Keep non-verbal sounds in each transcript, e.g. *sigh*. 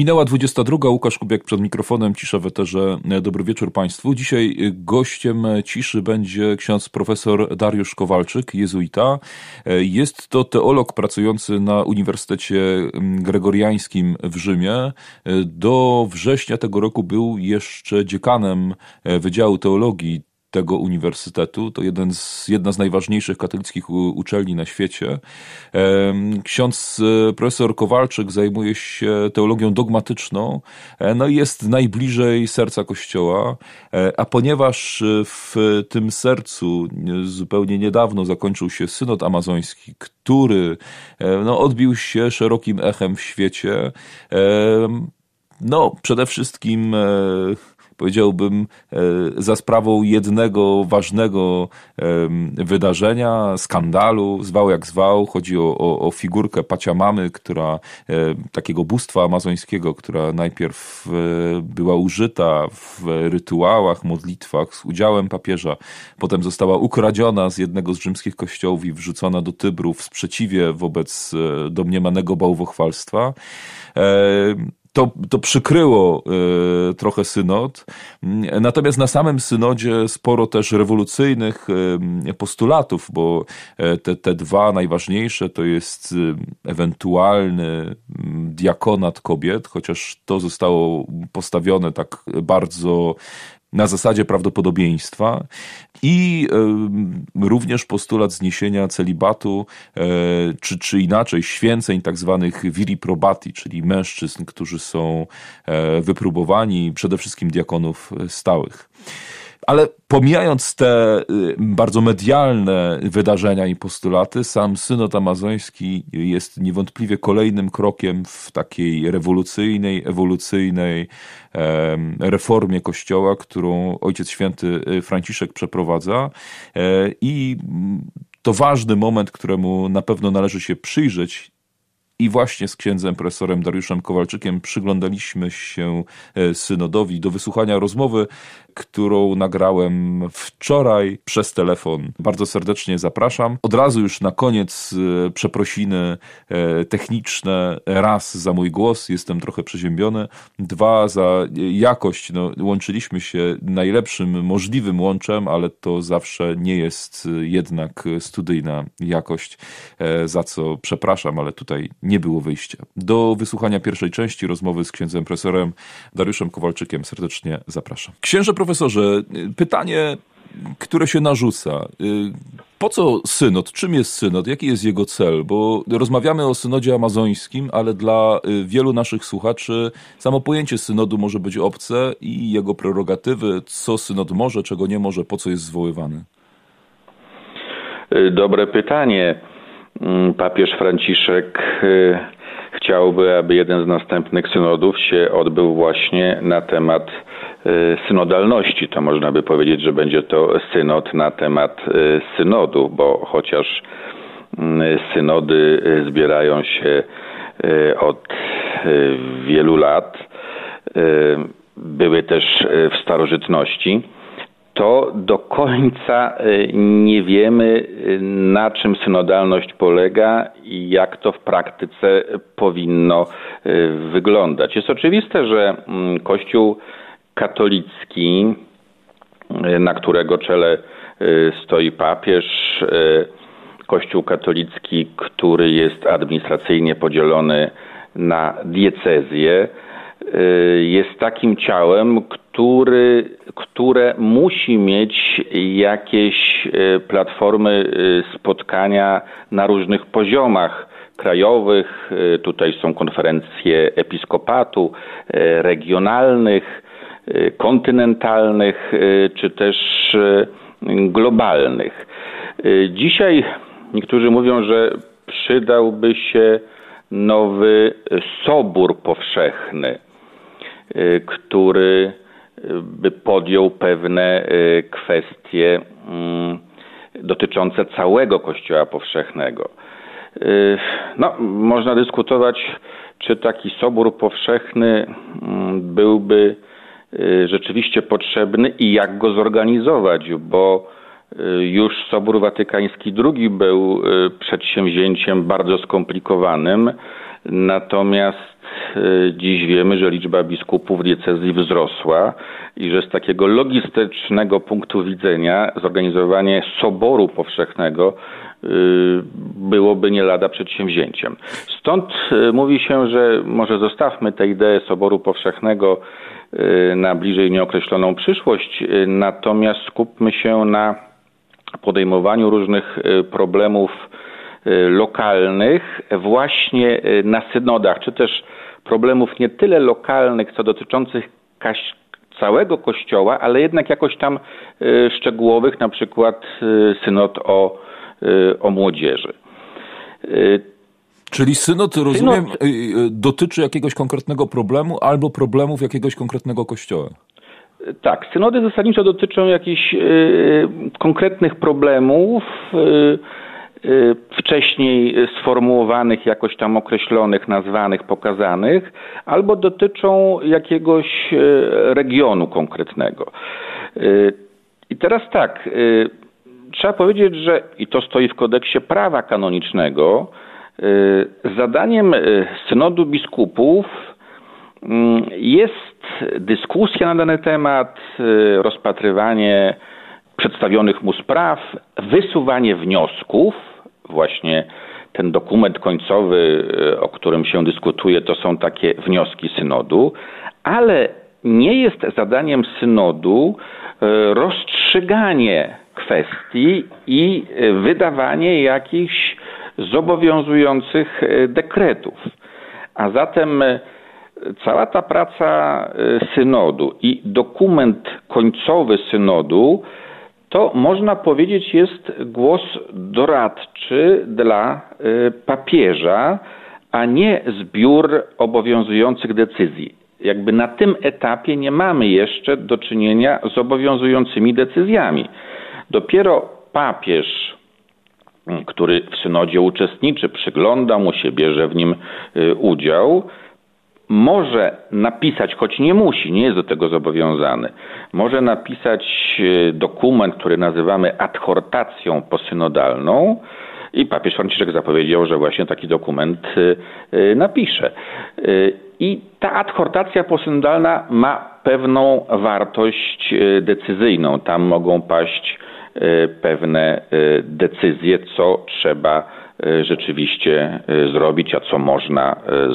Minęła 22. Łukasz Kubiak przed mikrofonem, cisza w eterze. Dobry wieczór Państwu. Dzisiaj gościem ciszy będzie ksiądz profesor Dariusz Kowalczyk, jezuita. Jest to teolog pracujący na Uniwersytecie Gregoriańskim w Rzymie. Do września tego roku był jeszcze dziekanem Wydziału Teologii tego uniwersytetu. To jeden z, jedna z najważniejszych katolickich uczelni na świecie. Ksiądz e, profesor Kowalczyk zajmuje się teologią dogmatyczną, e, no i jest najbliżej serca Kościoła, e, a ponieważ w tym sercu zupełnie niedawno zakończył się synod amazoński, który no, odbił się szerokim echem w świecie, no, przede wszystkim powiedziałbym, e, za sprawą jednego ważnego wydarzenia, skandalu, zwał jak zwał. Chodzi o, o, o figurkę Paciamamy, która, takiego bóstwa amazońskiego, która najpierw e, była użyta w rytuałach, modlitwach z udziałem papieża, potem została ukradziona z jednego z rzymskich kościołów i wrzucona do Tybru w sprzeciwie wobec e, domniemanego bałwochwalstwa to, to przykryło y, trochę synod. Natomiast na samym synodzie sporo też rewolucyjnych y, postulatów, bo e, te, te dwa najważniejsze to jest y, ewentualny diakonat kobiet, chociaż to zostało postawione tak bardzo na zasadzie prawdopodobieństwa i również postulat zniesienia celibatu, e, czy, czy inaczej święceń tak zwanych viri probati, czyli mężczyzn, którzy są e, wypróbowani, przede wszystkim diakonów stałych. Ale pomijając te y, bardzo medialne wydarzenia i postulaty, sam synod amazoński jest niewątpliwie kolejnym krokiem w takiej rewolucyjnej, ewolucyjnej reformie Kościoła, którą Ojciec Święty y, Franciszek przeprowadza. E, I to ważny moment, któremu na pewno należy się przyjrzeć i właśnie z księdzem profesorem Dariuszem Kowalczykiem przyglądaliśmy się e, synodowi do wysłuchania rozmowy, którą nagrałem wczoraj przez telefon. Bardzo serdecznie zapraszam. Od razu już na koniec e, przeprosiny e, techniczne. Raz za mój głos, jestem trochę przeziębiony. Dwa za jakość. No, łączyliśmy się najlepszym możliwym łączem, ale to zawsze nie jest jednak studyjna jakość, za co przepraszam, ale tutaj nie było wyjścia. Do wysłuchania pierwszej części rozmowy z księdzem profesorem Dariuszem Kowalczykiem serdecznie zapraszam. Księże profesorze, pytanie, które się narzuca. Po co synod? Czym jest synod? Jaki jest jego cel? Bo rozmawiamy o synodzie amazońskim, ale dla wielu naszych słuchaczy samo pojęcie synodu może być obce i jego prerogatywy, co synod może, czego nie może, po co jest zwoływany. Dobre pytanie. Mm, papież Franciszek y, chciałby, aby jeden z następnych synodów się odbył właśnie na temat y, synodalności. To można by powiedzieć, że będzie to synod na temat y, synodów, bo chociaż mm, synody zbierają się od wielu lat, były też w starożytności to do końca y, nie wiemy, y, na czym synodalność polega i jak to w praktyce powinno y, wyglądać. Jest oczywiste, że mm, Kościół katolicki, na którego czele stoi papież, Kościół katolicki, który jest administracyjnie podzielony na diecezję, jest takim ciałem, który, które musi mieć jakieś e, platformy e, spotkania na różnych poziomach krajowych. E, tutaj są konferencje episkopatu, regionalnych, kontynentalnych, czy też globalnych. Dzisiaj niektórzy mówią, że przydałby się nowy sobór powszechny, który by podjął pewne y, kwestie mm, dotyczące całego Kościoła powszechnego. Y, no, można dyskutować, czy taki sobór powszechny mm, byłby y, rzeczywiście potrzebny i jak go zorganizować, bo już Sobór Watykański II był przedsięwzięciem bardzo skomplikowanym Natomiast dziś wiemy, że liczba biskupów diecezji wzrosła i że z takiego logistycznego punktu widzenia zorganizowanie soboru powszechnego byłoby nie lada przedsięwzięciem. Stąd mówi się, że może zostawmy tę ideę soboru powszechnego na bliżej nieokreśloną przyszłość, natomiast skupmy się na podejmowaniu różnych problemów Y, lokalnych właśnie y, na synodach, czy też problemów nie tyle lokalnych, co dotyczących całego Kościoła, ale jednak jakoś tam y, szczegółowych, na przykład synod o, o młodzieży. Czyli synod, rozumiem, synod... dotyczy jakiegoś konkretnego problemu albo problemów jakiegoś konkretnego kościoła. Tak, synody zasadniczo dotyczą jakichś konkretnych problemów, Y, wcześniej sformułowanych, jakoś tam określonych, nazwanych, pokazanych, albo dotyczą jakiegoś y, regionu konkretnego. Y, I teraz tak, trzeba powiedzieć, że i to stoi w kodeksie prawa kanonicznego, zadaniem synodu biskupów mm, jest dyskusja na dany temat, rozpatrywanie przedstawionych mu spraw, wysuwanie wniosków, właśnie ten dokument końcowy, o którym się dyskutuje, to są takie wnioski synodu, ale nie jest zadaniem synodu rozstrzyganie kwestii i wydawanie jakichś zobowiązujących dekretów. A zatem cała ta praca synodu i dokument końcowy synodu to można powiedzieć jest głos doradczy dla papieża, a nie zbiór obowiązujących decyzji. Jakby na tym etapie nie mamy jeszcze do czynienia z obowiązującymi decyzjami. Dopiero papież, który w synodzie uczestniczy, przygląda mu się, bierze w nim y, udział, może napisać, choć nie musi, nie jest do tego zobowiązany, może napisać e, dokument, który nazywamy adhortacją posynodalną i papież Franciszek zapowiedział, że właśnie taki dokument e, napisze. I ta adhortacja posynodalna ma pewną wartość decyzyjną. Tam mogą paść pewne decyzje, co trzeba E, rzeczywiście zrobić, a co można e,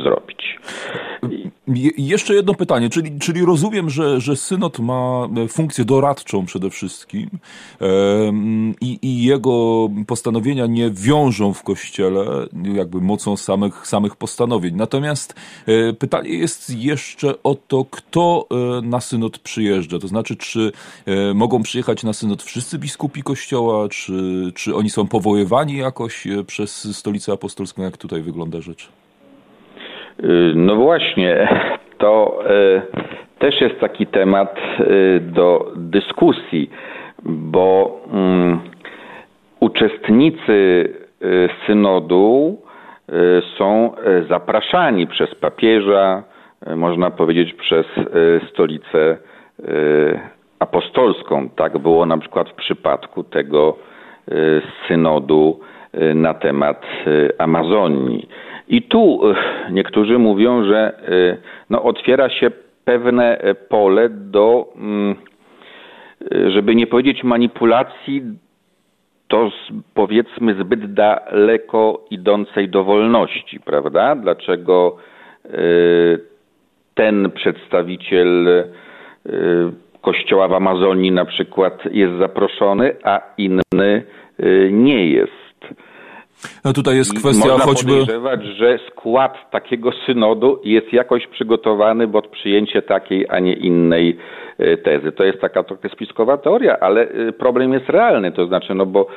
Jeszcze jedno pytanie, czyli, czyli rozumiem, że, że synod ma funkcję doradczą przede wszystkim i, i jego postanowienia nie wiążą w kościele jakby mocą samych, samych postanowień. Natomiast pytanie jest jeszcze o to, kto na synod przyjeżdża. To znaczy, czy mogą przyjechać na synod wszyscy biskupi kościoła, czy, czy oni są powoływani jakoś przez stolicę apostolską, jak tutaj wygląda rzecz? Y, no właśnie, *laughs* to y, też jest taki temat y, do dyskusji, bo mm, uczestnicy synodu są zapraszani przez papieża, można powiedzieć przez stolicę apostolską. Tak było na przykład w przypadku tego synodu na temat Amazonii. I tu y, niektórzy mówią, że no, otwiera się pewne pole do, mm, żeby nie powiedzieć manipulacji, to powiedzmy zbyt daleko idącej dowolności, prawda? Dlaczego ten przedstawiciel kościoła w Amazonii na przykład jest zaproszony, a inny nie jest. No tutaj jest kwestia Można choćby... podejrzewać, że skład takiego synodu jest jakoś przygotowany pod przyjęcie takiej, a nie innej e, tezy. To jest taka trochę spiskowa teoria, ale e, problem jest realny, to znaczy, no bo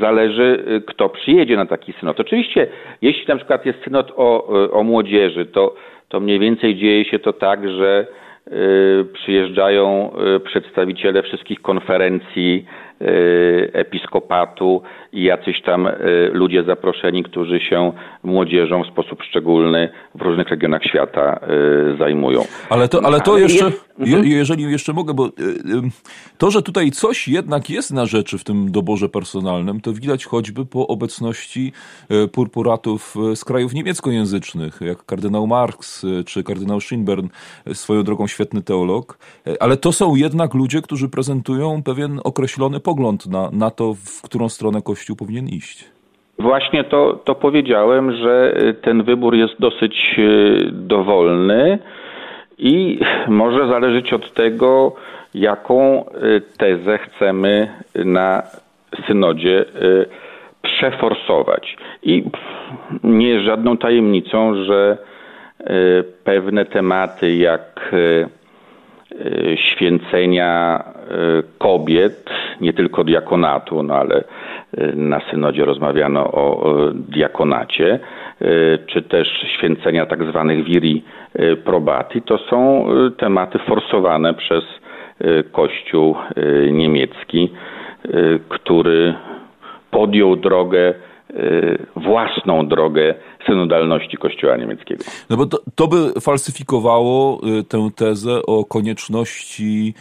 zależy, e, kto przyjedzie na taki synod. Oczywiście, jeśli na przykład jest synod o, o młodzieży, to, to mniej więcej dzieje się to tak, że przyjeżdżają przedstawiciele wszystkich konferencji episkopatu i jacyś tam ludzie zaproszeni, którzy się młodzieżą w sposób szczególny w różnych regionach świata zajmują. Ale to, ale to jeszcze, mhm. jeżeli jeszcze mogę, bo to, że tutaj coś jednak jest na rzeczy w tym doborze personalnym, to widać choćby po obecności purpuratów z krajów niemieckojęzycznych, jak kardynał Marx czy kardynał Schönborn, swoją drogą świetny teolog, ale to są jednak ludzie, którzy prezentują pewien określony pogląd na, na to, w którą stronę Kościół powinien iść. Właśnie to, to powiedziałem, że ten wybór jest dosyć e, dowolny i może zależeć od tego, jaką e, tezę chcemy na synodzie przeforsować. I nie jest żadną tajemnicą, że pewne tematy jak święcenia kobiet, nie tylko diakonatu, no ale na synodzie rozmawiano o diakonacie, czy też święcenia tak zwanych viri probati. To są tematy forsowane przez Kościół niemiecki, który podjął drogę Y, własną drogę synodalności Kościoła niemieckiego. No bo to, to by falsyfikowało y, tę tezę o konieczności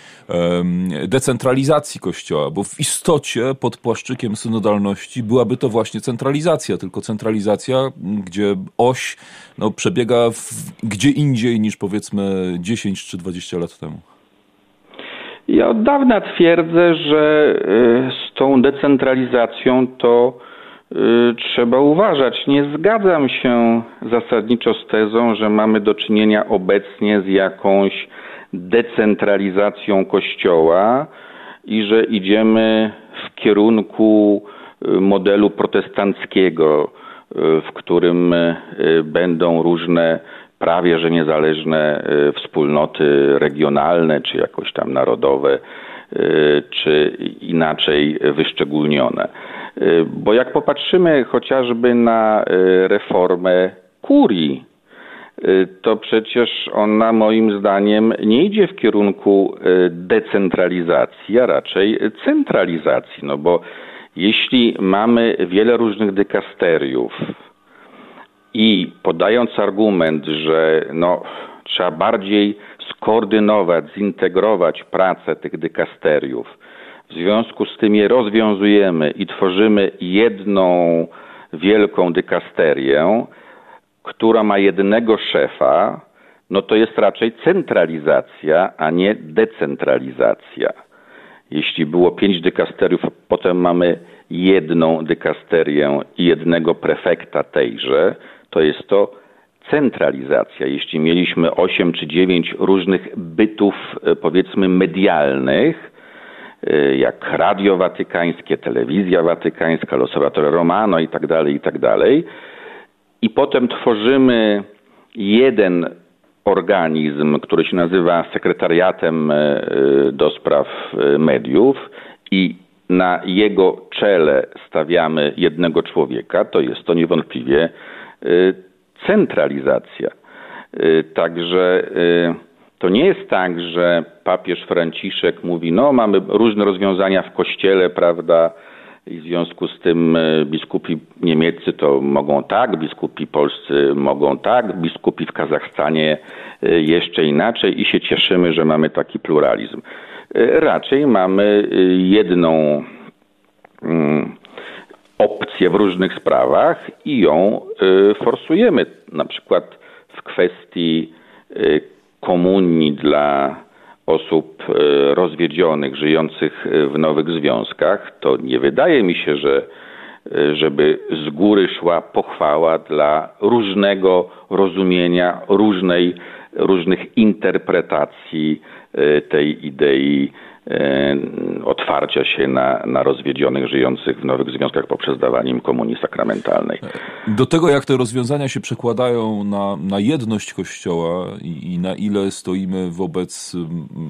decentralizacji Kościoła, bo w istocie pod płaszczykiem synodalności byłaby to właśnie centralizacja, tylko centralizacja, gdzie oś no, przebiega w, gdzie indziej niż powiedzmy 10 czy 20 lat temu. Ja od dawna twierdzę, że y, z tą decentralizacją to Y, trzeba uważać. Nie zgadzam się zasadniczo z tezą, że mamy do czynienia obecnie z jakąś decentralizacją Kościoła i że idziemy w kierunku y, modelu protestanckiego, y, w którym będą różne prawie że niezależne wspólnoty regionalne, czy jakoś tam narodowe, czy inaczej wyszczególnione. Y, bo jak popatrzymy chociażby na y, reformę kurii, y, to przecież ona moim zdaniem nie idzie w kierunku decentralizacji, a raczej centralizacji. No bo jeśli mamy wiele różnych dykasteriów i podając argument, że no, trzeba bardziej skoordynować, zintegrować pracę tych dykasteriów, w związku z tym je rozwiązujemy i tworzymy jedną wielką dykasterię, która ma jednego szefa, no to jest raczej centralizacja, a nie decentralizacja. Jeśli było pięć dykasteriów, potem mamy jedną dykasterię i jednego prefekta tejże, to jest to centralizacja. Jeśli mieliśmy osiem czy dziewięć różnych bytów, e, powiedzmy, medialnych, jak Radio Watykańskie, Telewizja Watykańska, L'Osservatore Romano i tak dalej, i tak dalej. I potem tworzymy jeden organizm, który się nazywa sekretariatem y, do spraw y, mediów i na jego czele stawiamy jednego człowieka, to jest to niewątpliwie centralizacja. Także to nie jest tak, że papież Franciszek mówi, no mamy różne rozwiązania w kościele, prawda, i w związku z tym e, biskupi niemieccy to mogą tak, biskupi polscy mogą tak, biskupi w Kazachstanie e, jeszcze inaczej i się cieszymy, że mamy taki pluralizm. E, raczej mamy jedną mm, opcję w różnych sprawach i ją forsujemy. Na przykład w kwestii komunii dla osób e, rozwiedzionych, żyjących e, w nowych związkach, to nie wydaje mi się, że e, żeby z góry szła pochwała dla różnego rozumienia, różnej, różnych interpretacji tej idei otwarcia się na, na rozwiedzionych żyjących w nowych związkach poprzez dawanie im komunii sakramentalnej. Do tego, jak te rozwiązania się przekładają na, na jedność Kościoła i, i na ile stoimy wobec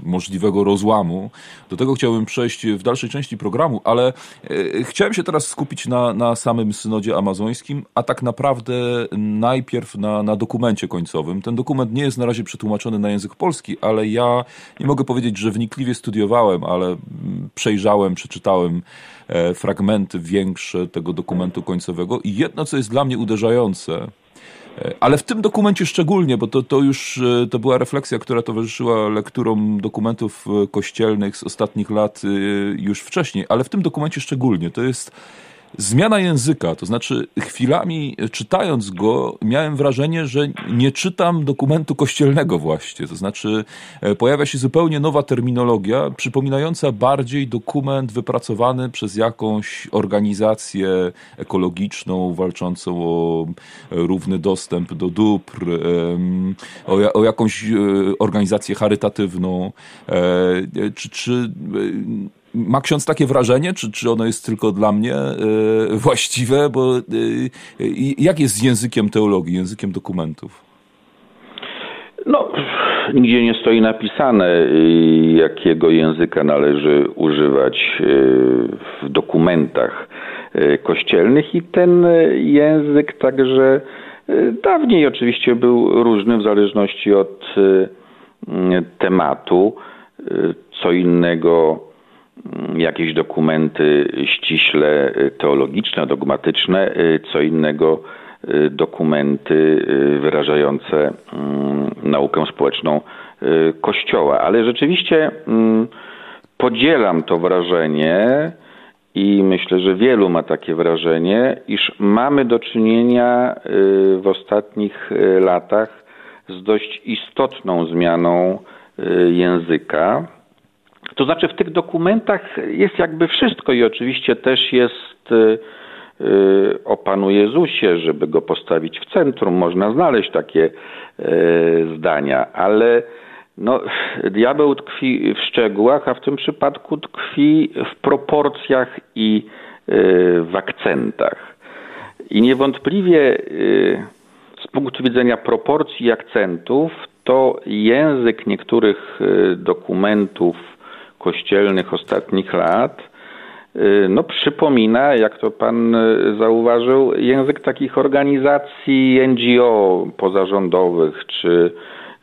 możliwego rozłamu, do tego chciałbym przejść w dalszej części programu, ale e, chciałem się teraz skupić na, na samym synodzie amazońskim, a tak naprawdę najpierw na, na dokumencie końcowym. Ten dokument nie jest na razie przetłumaczony na język polski, ale ja nie mogę powiedzieć, że wnikliwie studiowałem widziałem, ale przejrzałem, przeczytałem fragmenty większe tego dokumentu końcowego i jedno, co jest dla mnie uderzające, ale w tym dokumencie szczególnie, bo to, to już to była refleksja, która towarzyszyła lekturom dokumentów kościelnych z ostatnich lat już wcześniej, ale w tym dokumencie szczególnie. To jest zmiana języka, to znaczy chwilami czytając go miałem wrażenie, że nie czytam dokumentu kościelnego właśnie, to znaczy e, pojawia się zupełnie nowa terminologia, przypominająca bardziej dokument wypracowany przez jakąś organizację ekologiczną, walczącą o równy dostęp do dóbr, o, o jakąś e, organizację charytatywną, e, czy, czy ma ksiądz takie wrażenie, czy, czy ono jest tylko dla mnie e, właściwe? Bo e, jak jest z językiem teologii, językiem dokumentów? No, nigdzie nie stoi napisane, jakiego języka należy używać e, w dokumentach kościelnych i ten język także dawniej oczywiście był różny w zależności od tematu. Co innego jakieś dokumenty ściśle y, teologiczne, dogmatyczne, y, co innego y, dokumenty wyrażające mm, naukę społeczną Kościoła. Ale rzeczywiście mm, podzielam to wrażenie i myślę, że wielu ma takie wrażenie, iż mamy do czynienia w ostatnich latach z dość istotną zmianą języka to znaczy w tych dokumentach jest jakby wszystko i oczywiście też jest y, y, o Panu Jezusie, żeby go postawić w centrum. Można znaleźć takie y, zdania, ale no, diabeł tkwi w szczegółach, a w tym przypadku tkwi w proporcjach i w akcentach. I niewątpliwie z punktu widzenia proporcji i akcentów, to język niektórych dokumentów kościelnych ostatnich lat, y, no przypomina, jak to pan y, zauważył, język takich organizacji NGO pozarządowych, czy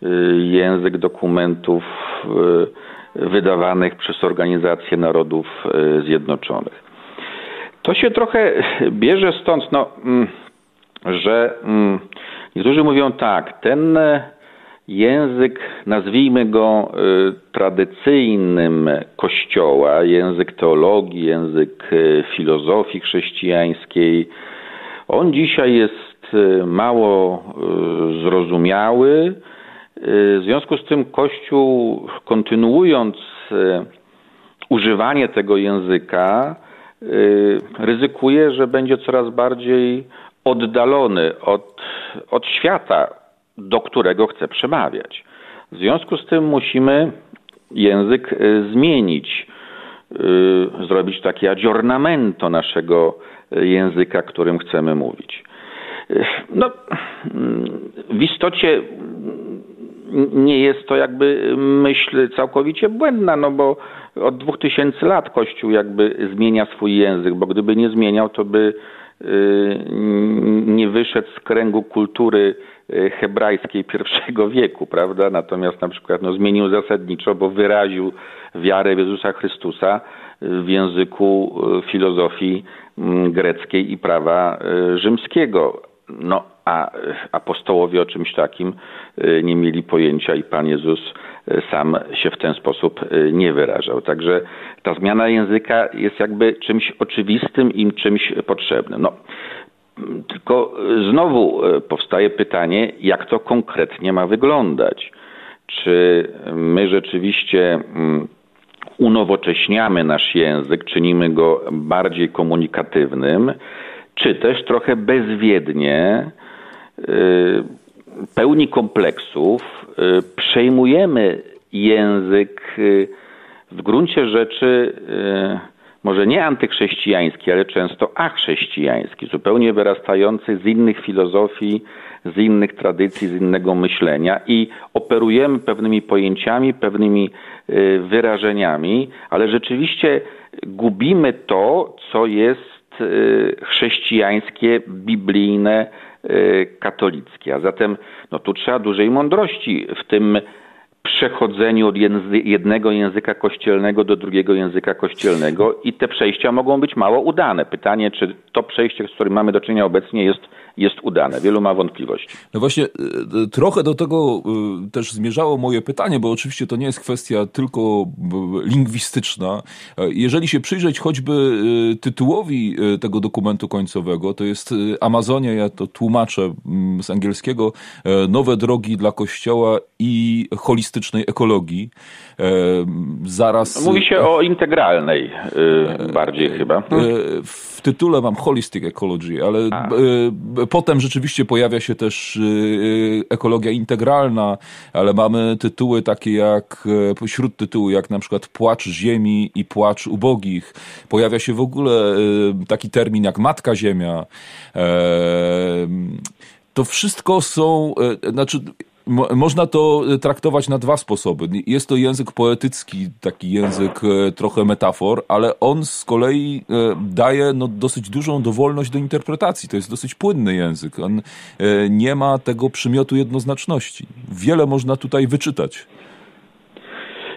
y, język dokumentów wydawanych przez Organizację Narodów Zjednoczonych. To się trochę bierze stąd, no, mm, że mm, niektórzy mówią tak, ten język, nazwijmy go y, tradycyjnym Kościoła, język teologii, język y, filozofii chrześcijańskiej, on dzisiaj jest y, mało zrozumiały. W związku z tym Kościół, kontynuując używanie tego języka, ryzykuje, że będzie coraz bardziej oddalony od, od świata, do którego chce przemawiać. W związku z tym musimy język y, zmienić, y, zrobić takie aggiornamento naszego języka, którym chcemy mówić. Y, no, w istocie nie jest to jakby myśl całkowicie błędna, no bo od dwóch tysięcy lat Kościół jakby zmienia swój język, bo gdyby nie zmieniał, to by nie wyszedł z kręgu kultury Y, hebrajskiej pierwszego wieku, prawda? Natomiast na przykład no, zmienił zasadniczo, bo wyraził wiarę w Jezusa Chrystusa w języku y, filozofii mm, greckiej i prawa y, rzymskiego. No, a apostołowie o czymś takim nie mieli pojęcia i Pan Jezus sam się w ten sposób nie wyrażał. Także ta zmiana języka jest jakby czymś oczywistym i czymś potrzebnym. No, tylko znowu powstaje pytanie, jak to konkretnie ma wyglądać. Czy my rzeczywiście mm, unowocześniamy nasz język, czynimy go bardziej komunikatywnym, czy też trochę bezwiednie, pełni kompleksów, e, przejmujemy język w gruncie rzeczy może nie antychrześcijański, ale często achrześcijański, zupełnie wyrastający z innych filozofii, z innych tradycji, z innego myślenia i operujemy pewnymi pojęciami, pewnymi y, wyrażeniami, ale rzeczywiście gubimy to, co jest y, chrześcijańskie, biblijne, y, katolickie. A zatem no, tu trzeba dużej mądrości w tym przechodzeniu od jednego języka kościelnego do drugiego języka kościelnego i te przejścia mogą być mało udane. Pytanie, czy to przejście, z którym mamy do czynienia obecnie jest jest udane. Wielu ma wątpliwości. No właśnie, e, trochę do tego e, też zmierzało moje pytanie, bo oczywiście to nie jest kwestia tylko lingwistyczna. E, jeżeli się przyjrzeć choćby tytułowi tego dokumentu końcowego, to jest Amazonia, ja to tłumaczę mm, z angielskiego, nowe drogi dla Kościoła i holistycznej ekologii. Zaraz... Mówi się o integralnej bardziej chyba. W tytule mam Holistic Ecology, ale A potem rzeczywiście pojawia się też y, y, ekologia integralna, ale mamy tytuły takie jak, pośród tytułu jak na przykład Płacz Ziemi i Płacz Ubogich. Pojawia się w ogóle y, taki termin jak Matka Ziemia. E, to wszystko są, znaczy można to e, traktować na dwa sposoby. Jest to język poetycki, taki język e, trochę metafor, ale on z kolei e, daje no, dosyć dużą dowolność do interpretacji. To jest dosyć płynny język. On nie ma tego przymiotu jednoznaczności. Wiele można tutaj wyczytać.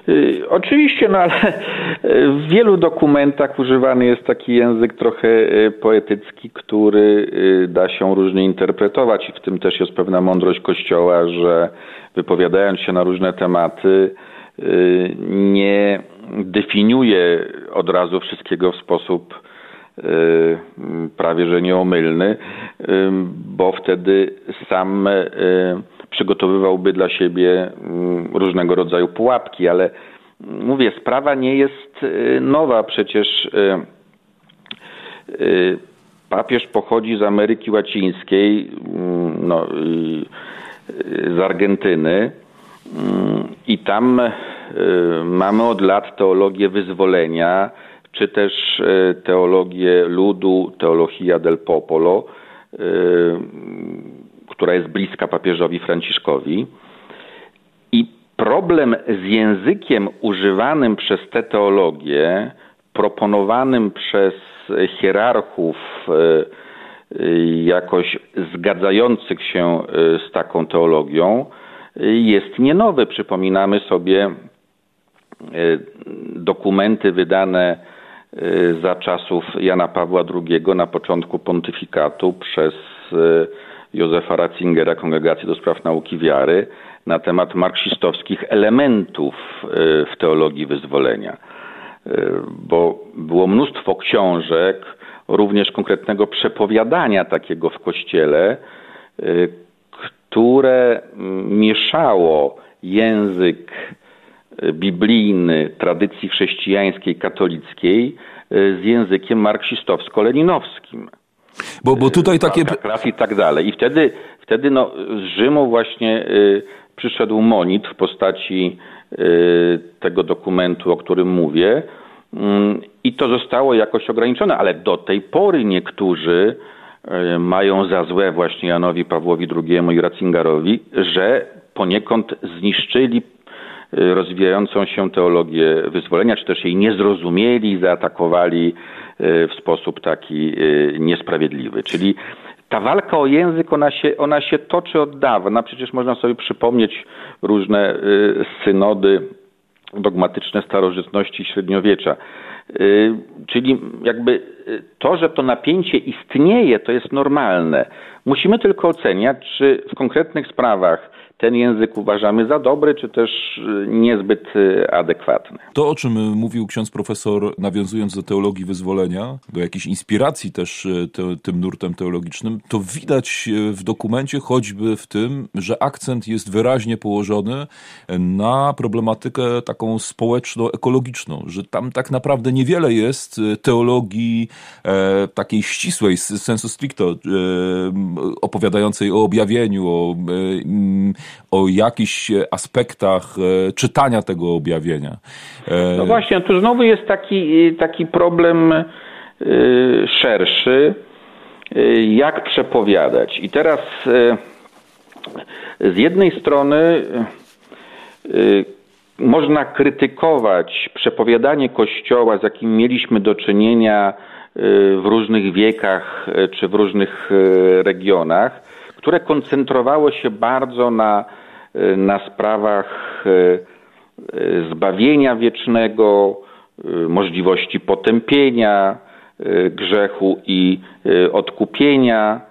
Y, oczywiście, no ale w wielu dokumentach używany jest taki język trochę y, poetycki, który y, da się różnie interpretować i w tym też jest pewna mądrość Kościoła, że wypowiadając się na różne tematy, nie definiuje od razu wszystkiego w sposób prawie że nieomylny, bo wtedy sam przygotowywałby dla siebie mm, różnego rodzaju pułapki, ale mm, mówię, sprawa nie jest y, nowa. Przecież y, y, papież pochodzi z Ameryki Łacińskiej, mm, no, z Argentyny i tam mamy od lat teologię wyzwolenia, czy też teologię ludu, teologia del popolo, która jest bliska papieżowi Franciszkowi. I problem z językiem używanym przez tę teologię, proponowanym przez hierarchów e, jakoś zgadzających się e, z taką teologią, jest nie nowy. Przypominamy sobie e, dokumenty wydane za czasów Jana Pawła II na początku pontyfikatu przez Józefa Ratzingera, Kongregacji do Spraw Nauki Wiary, na temat marksistowskich elementów e, w teologii wyzwolenia. E, bo było mnóstwo książek, również konkretnego przepowiadania takiego w kościele, e, które mieszało język biblijny tradycji chrześcijańskiej, katolickiej z językiem marksistowsko-leninowskim. Bo, bo tutaj takie... I tak dalej. I wtedy, wtedy no, z Rzymu właśnie y, przyszedł monit w postaci y, tego dokumentu, o którym mówię. Y, I to zostało jakoś ograniczone, ale do tej pory niektórzy y, mają za złe właśnie Janowi Pawłowi II i Ratzingerowi, że poniekąd zniszczyli y, rozwijającą się teologię wyzwolenia, czy też jej nie zrozumieli, zaatakowali Y, w sposób taki y, niesprawiedliwy. Czyli ta walka o język, ona się, ona się toczy od dawna. Przecież można sobie przypomnieć różne y, synody dogmatyczne starożytności średniowiecza. Czyli jakby to, że to napięcie istnieje, to jest normalne. Musimy tylko oceniać, czy w konkretnych sprawach ten język uważamy za dobry, czy też y, niezbyt y, adekwatny. To, o czym mówił ksiądz profesor, nawiązując do teologii wyzwolenia, do jakiejś inspiracji też y, te, tym nurtem teologicznym, to widać w dokumencie choćby w tym, że akcent jest wyraźnie położony na problematykę taką społeczno-ekologiczną, że tam tak naprawdę niewiele jest teologii e, takiej ścisłej, sensu stricto, e, opowiadającej o objawieniu, o e, o jakichś aspektach e, czytania tego objawienia. E, no właśnie, tu znowu jest taki, taki problem e, szerszy, jak przepowiadać. I teraz z jednej strony można krytykować przepowiadanie Kościoła, z jakim mieliśmy do czynienia w różnych wiekach czy w różnych regionach, które koncentrowało się bardzo na, na sprawach zbawienia wiecznego, możliwości potępienia grzechu i odkupienia.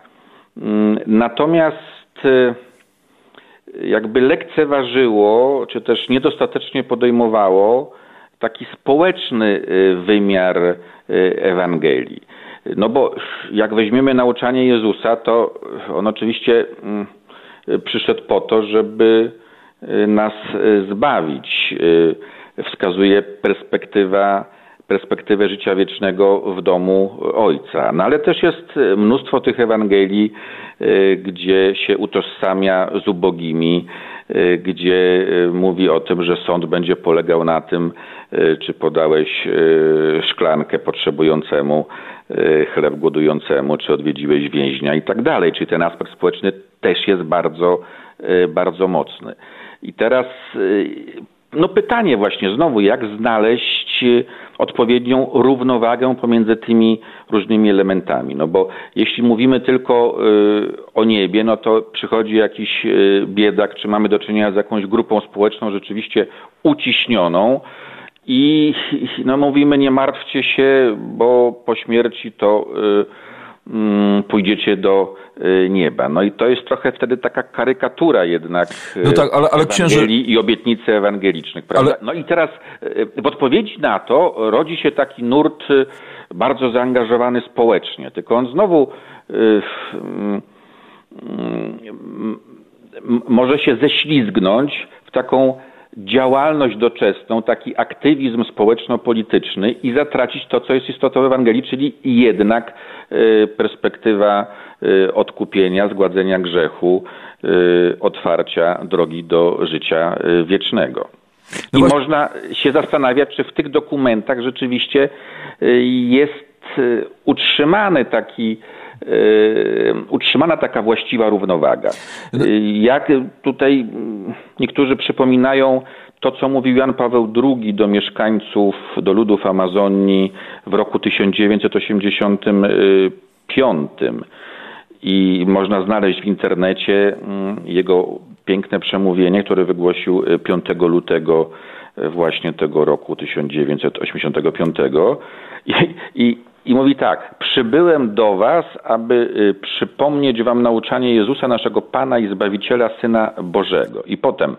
Mm, natomiast jakby lekceważyło, czy też niedostatecznie podejmowało taki społeczny wymiar Ewangelii. No bo jak weźmiemy nauczanie Jezusa, to on oczywiście mm, przyszedł po to, żeby y, nas y, zbawić. Y, wskazuje perspektywa, perspektywę życia wiecznego w domu Ojca. No ale też jest mnóstwo tych Ewangelii, gdzie się utożsamia z ubogimi, gdzie mówi o tym, że sąd będzie polegał na tym, czy podałeś szklankę potrzebującemu, chleb głodującemu, czy odwiedziłeś więźnia i tak dalej. Czyli ten aspekt społeczny też jest bardzo, bardzo mocny. I teraz no pytanie właśnie znowu, jak znaleźć e, odpowiednią równowagę pomiędzy tymi różnymi elementami. No bo jeśli mówimy tylko o niebie, no to przychodzi jakiś biedak, czy mamy do czynienia z jakąś grupą społeczną rzeczywiście uciśnioną, i no mówimy nie martwcie się, bo po śmierci to y, pójdziecie do y, nieba. No i to jest trochę wtedy taka karykatura jednak no tak, ale, ale księże... i obietnicy ewangelicznych. Prawda? Ale... No i teraz y, w odpowiedzi na to rodzi się taki nurt bardzo zaangażowany społecznie. Tylko on znowu może się ześlizgnąć w taką działalność doczesną, taki aktywizm społeczno-polityczny i zatracić to, co jest istotą Ewangelii, czyli jednak e, perspektywa e, odkupienia, zgładzenia grzechu, e, otwarcia drogi do życia wiecznego. No I właśnie... można się zastanawiać, czy w tych dokumentach rzeczywiście jest utrzymany taki utrzymana taka właściwa równowaga. No- Jak tutaj niektórzy przypominają to, co mówił Jan Paweł II do mieszkańców, do ludów Amazonii w roku 1985. I można znaleźć w internecie mm, jego piękne przemówienie, które wygłosił 5 lutego właśnie tego roku 1985. I, i i mówi tak: Przybyłem do Was, aby y, przypomnieć Wam nauczanie Jezusa, naszego Pana i Zbawiciela, Syna Bożego. I potem: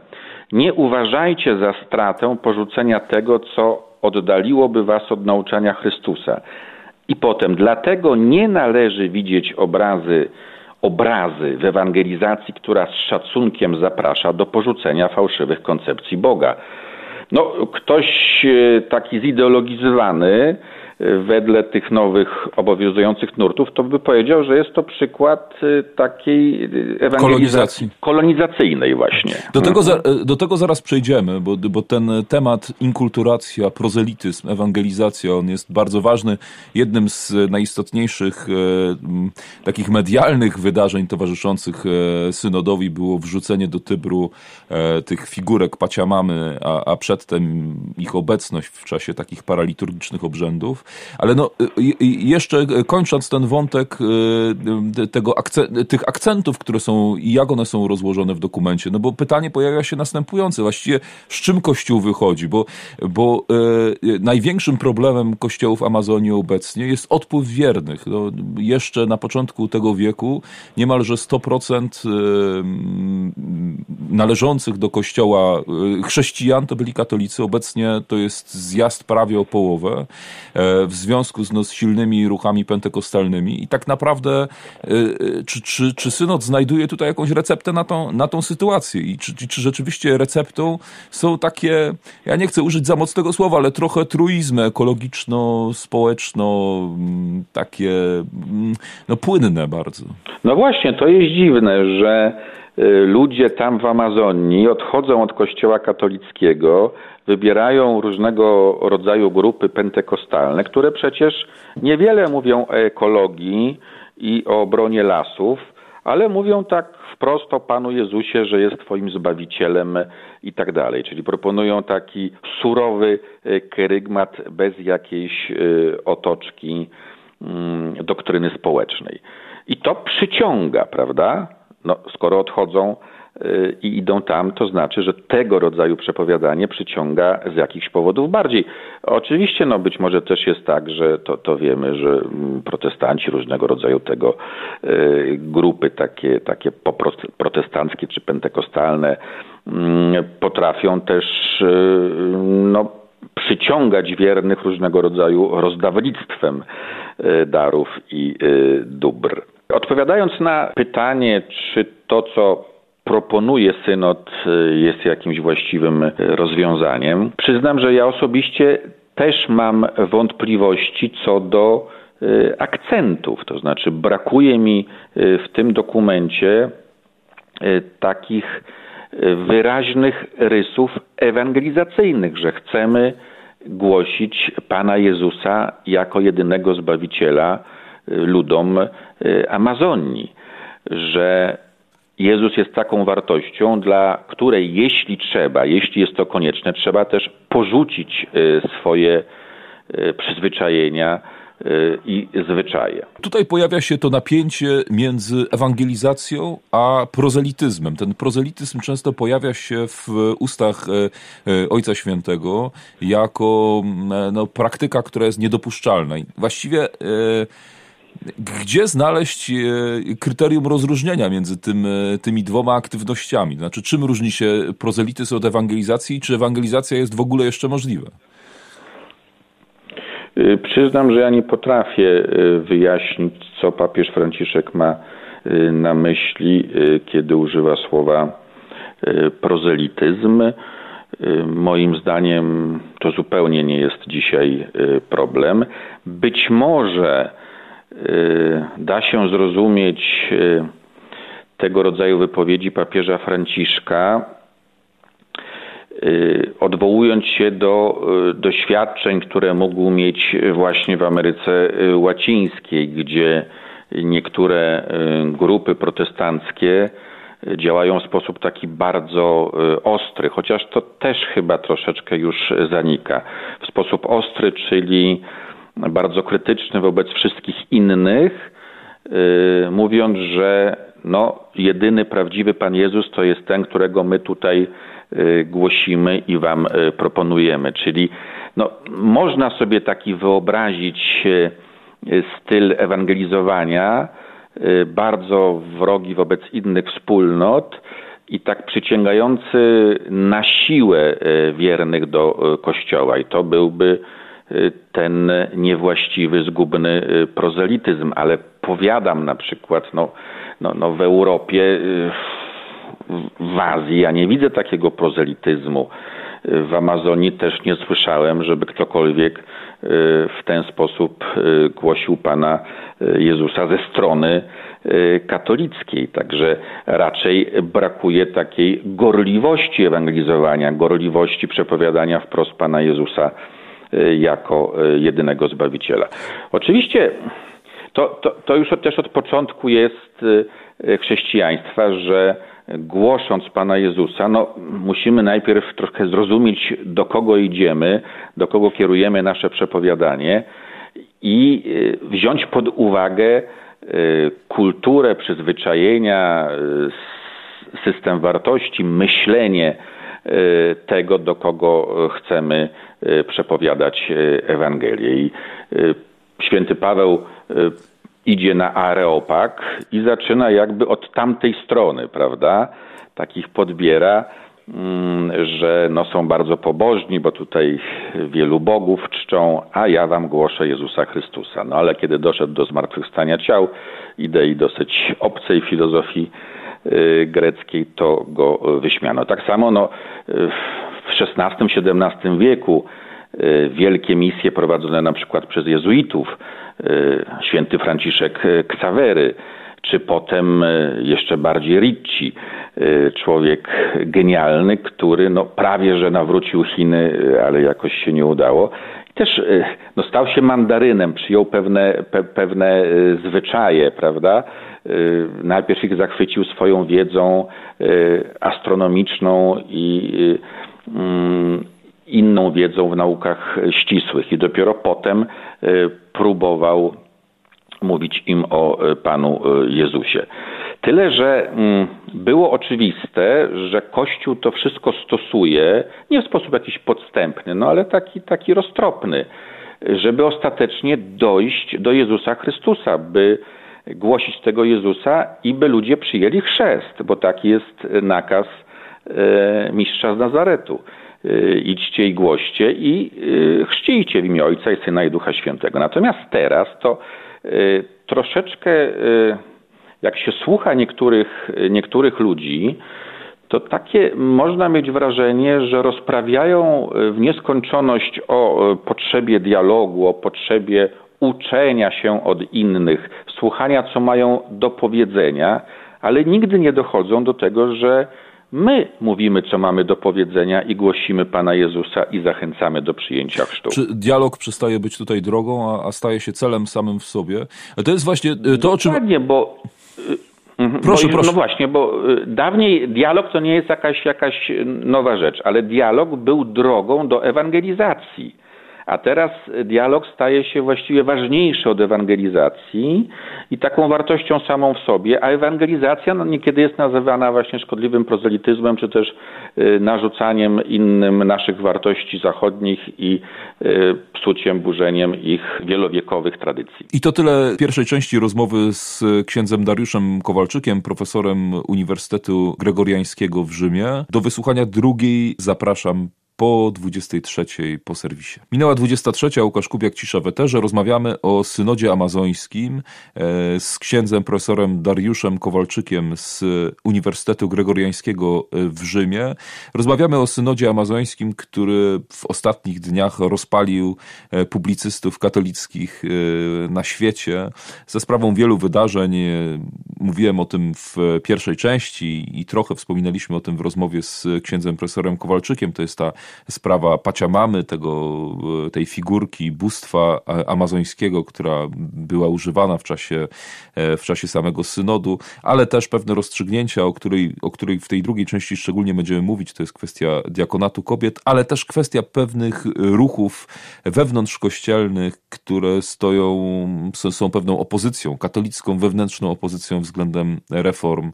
Nie uważajcie za stratę porzucenia tego, co oddaliłoby Was od nauczania Chrystusa. I potem: Dlatego nie należy widzieć obrazy, obrazy w ewangelizacji, która z szacunkiem zaprasza do porzucenia fałszywych koncepcji Boga. No, ktoś y, taki zideologizowany, wedle tych nowych obowiązujących nurtów, to by powiedział, że jest to przykład y, takiej kolonizacji kolonizacyjnej właśnie. Do tego, za, do tego zaraz przejdziemy, bo, bo ten temat inkulturacja, prozelityzm, ewangelizacja, on jest bardzo ważny. Jednym z najistotniejszych e, takich medialnych wydarzeń towarzyszących e, synodowi było wrzucenie do Tybru e, tych figurek paciamamy, a, a przedtem ich obecność w czasie takich paraliturgicznych obrzędów. Ale no, jeszcze kończąc ten wątek y, tego tych akcentów, które są i jak one są rozłożone w dokumencie, no bo pytanie pojawia się następujące, właściwie z czym Kościół wychodzi, bo, bo y, największym problemem kościołów Amazonii obecnie jest odpływ wiernych. No, jeszcze na początku tego wieku niemalże 100% y, należących do kościoła chrześcijan to byli katolicy, obecnie to jest zjazd prawie o połowę. E, w związku z no, silnymi ruchami pentekostalnymi. I tak naprawdę, y, y, czy, czy, czy synod znajduje tutaj jakąś receptę na tą, na tą sytuację? I czy, czy rzeczywiście receptą są takie, ja nie chcę użyć za mocnego słowa, ale trochę truizmy ekologiczno-społeczno, mm, takie mm, no, płynne bardzo. No właśnie, to jest dziwne, że ludzie tam w Amazonii odchodzą od kościoła katolickiego, wybierają różnego rodzaju grupy pentekostalne, które przecież niewiele mówią o ekologii i o obronie lasów, ale mówią tak wprost o Panu Jezusie, że jest Twoim Zbawicielem i tak dalej. Czyli proponują taki surowy e, kerygmat bez jakiejś e, otoczki mm, doktryny społecznej. I to przyciąga, prawda? No, skoro odchodzą i idą tam, to znaczy, że tego rodzaju przepowiadanie przyciąga z jakichś powodów bardziej. Oczywiście, no być może też jest tak, że to, to wiemy, że mm, protestanci różnego rodzaju tego grupy takie, takie protestanckie czy pentekostalne mm, potrafią też no, przyciągać wiernych różnego rodzaju rozdawnictwem darów i dóbr. Odpowiadając na pytanie, czy to, co proponuje synod, y, jest jakimś właściwym rozwiązaniem, przyznam, że ja osobiście też mam wątpliwości co do y, akcentów. To znaczy, brakuje mi y, w tym dokumencie takich wyraźnych rysów ewangelizacyjnych, że chcemy głosić Pana Jezusa jako jedynego Zbawiciela ludom Amazonii, że Jezus jest taką wartością, dla której jeśli trzeba, jeśli jest to konieczne, trzeba też porzucić y, swoje y, przyzwyczajenia i zwyczaje. Tutaj pojawia się to napięcie między ewangelizacją a prozelityzmem. Ten prozelityzm często pojawia się w ustach Ojca Świętego jako no, praktyka, która jest niedopuszczalna. Właściwie gdzie znaleźć e, kryterium rozróżnienia między tym, e, tymi dwoma aktywnościami? Znaczy, czym różni się prozelityzm od ewangelizacji? Czy ewangelizacja jest w ogóle jeszcze możliwa? Y, przyznam, że ja nie potrafię wyjaśnić, co papież Franciszek ma na myśli, kiedy używa słowa prozelityzm. Moim zdaniem to zupełnie nie jest dzisiaj problem. Być może da się zrozumieć y, tego rodzaju wypowiedzi papieża Franciszka, y, odwołując się do doświadczeń, które mógł mieć właśnie w Ameryce Łacińskiej, gdzie niektóre grupy protestanckie działają w sposób taki bardzo ostry, chociaż to też chyba troszeczkę już zanika. W sposób ostry, czyli bardzo krytyczny wobec wszystkich innych, y, mówiąc, że no, jedyny prawdziwy Pan Jezus to jest ten, którego my tutaj y, głosimy i Wam y, proponujemy. Czyli no, można sobie taki wyobrazić styl ewangelizowania, bardzo wrogi wobec innych wspólnot i tak przyciągający na siłę wiernych do Kościoła. I to byłby ten niewłaściwy, zgubny y, prozelityzm, ale powiadam na przykład, no, no, no w Europie, y, w Azji ja nie widzę takiego prozelityzmu. Y, w Amazonii też nie słyszałem, żeby ktokolwiek w ten sposób głosił Pana Jezusa ze strony katolickiej. Także raczej brakuje takiej gorliwości ewangelizowania, gorliwości przepowiadania wprost Pana Jezusa Y, jako y, jedynego Zbawiciela. Oczywiście to, to, to już też od początku jest y, chrześcijaństwa, że głosząc Pana Jezusa, no, musimy najpierw trochę zrozumieć, do kogo idziemy, do kogo kierujemy nasze przepowiadanie i wziąć pod uwagę kulturę, przyzwyczajenia, system wartości, myślenie tego, do kogo chcemy Y, przepowiadać y, Ewangelię. I y, święty Paweł idzie na Areopag i zaczyna jakby od tamtej strony, prawda? Takich podbiera, mm, że no są bardzo pobożni, bo tutaj wielu bogów czczą, a ja wam głoszę Jezusa Chrystusa. No ale kiedy doszedł do zmartwychwstania ciał, idei dosyć obcej filozofii greckiej, to go wyśmiano. Tak samo no, w XVI-XVII wieku y, wielkie misje prowadzone na przykład przez jezuitów, y, święty Franciszek Ksawery, czy potem jeszcze bardziej Ricci, człowiek genialny, który no, prawie że nawrócił Chiny, ale jakoś się nie udało. I też no, stał się mandarynem, przyjął pewne, pe, pewne zwyczaje, prawda? Najpierw ich zachwycił swoją wiedzą astronomiczną i inną wiedzą w naukach ścisłych i dopiero potem e, próbował mówić im o e, Panu e, Jezusie. Tyle, że mm, było oczywiste, że Kościół to wszystko stosuje, nie w sposób jakiś podstępny, no ale taki, taki roztropny, żeby ostatecznie dojść do Jezusa Chrystusa, by głosić tego Jezusa i by ludzie przyjęli chrzest, bo taki jest nakaz mistrza z Nazaretu. E, idźcie i głoście i e, chrzcijcie w imię Ojca i Syna i Ducha Świętego. Natomiast teraz to troszeczkę, jak się słucha niektórych, niektórych ludzi, to takie można mieć wrażenie, że rozprawiają w nieskończoność o potrzebie dialogu, o potrzebie uczenia się od innych, słuchania, co mają do powiedzenia, ale nigdy nie dochodzą do tego, że My mówimy, co mamy do powiedzenia i głosimy Pana Jezusa i zachęcamy do przyjęcia chrztu. Czy dialog przestaje być tutaj drogą, a, a staje się celem samym w sobie? To jest właśnie y, to, o czym... Dokładnie, bo... Y, mhm, proszę, bo, proszę. No właśnie, bo y, dawniej dialog to nie jest jakaś, jakaś nowa rzecz, ale dialog był drogą do ewangelizacji. A teraz dialog staje się właściwie ważniejszy od ewangelizacji i taką wartością samą w sobie, a ewangelizacja no, niekiedy jest nazywana właśnie szkodliwym prozelityzmem, czy też y, narzucaniem innym naszych wartości zachodnich i y, psuciem, burzeniem ich wielowiekowych tradycji. I to tyle pierwszej części rozmowy z księdzem Dariuszem Kowalczykiem, profesorem Uniwersytetu Gregoriańskiego w Rzymie. Do wysłuchania drugiej zapraszam po 23 po serwisie. Minęła 23, Łukasz Kubiak, Cisza w Eterze. Rozmawiamy o synodzie amazońskim e, z księdzem profesorem Dariuszem Kowalczykiem z Uniwersytetu Gregoriańskiego w Rzymie. Rozmawiamy o synodzie amazońskim, który w ostatnich dniach rozpalił e, publicystów katolickich e, na świecie ze sprawą wielu wydarzeń. Mówiłem o tym w pierwszej części i trochę wspominaliśmy o tym w rozmowie z księdzem profesorem Kowalczykiem. To jest ta sprawa paciamamy, tego, tej figurki bóstwa amazońskiego, która była używana w czasie, e, w czasie samego synodu, ale też pewne rozstrzygnięcia, o której, o której w tej drugiej części szczególnie będziemy mówić, to jest kwestia diakonatu kobiet, ale też kwestia pewnych ruchów wewnątrzkościelnych, które stoją, są pewną opozycją, katolicką wewnętrzną opozycją względem reform E,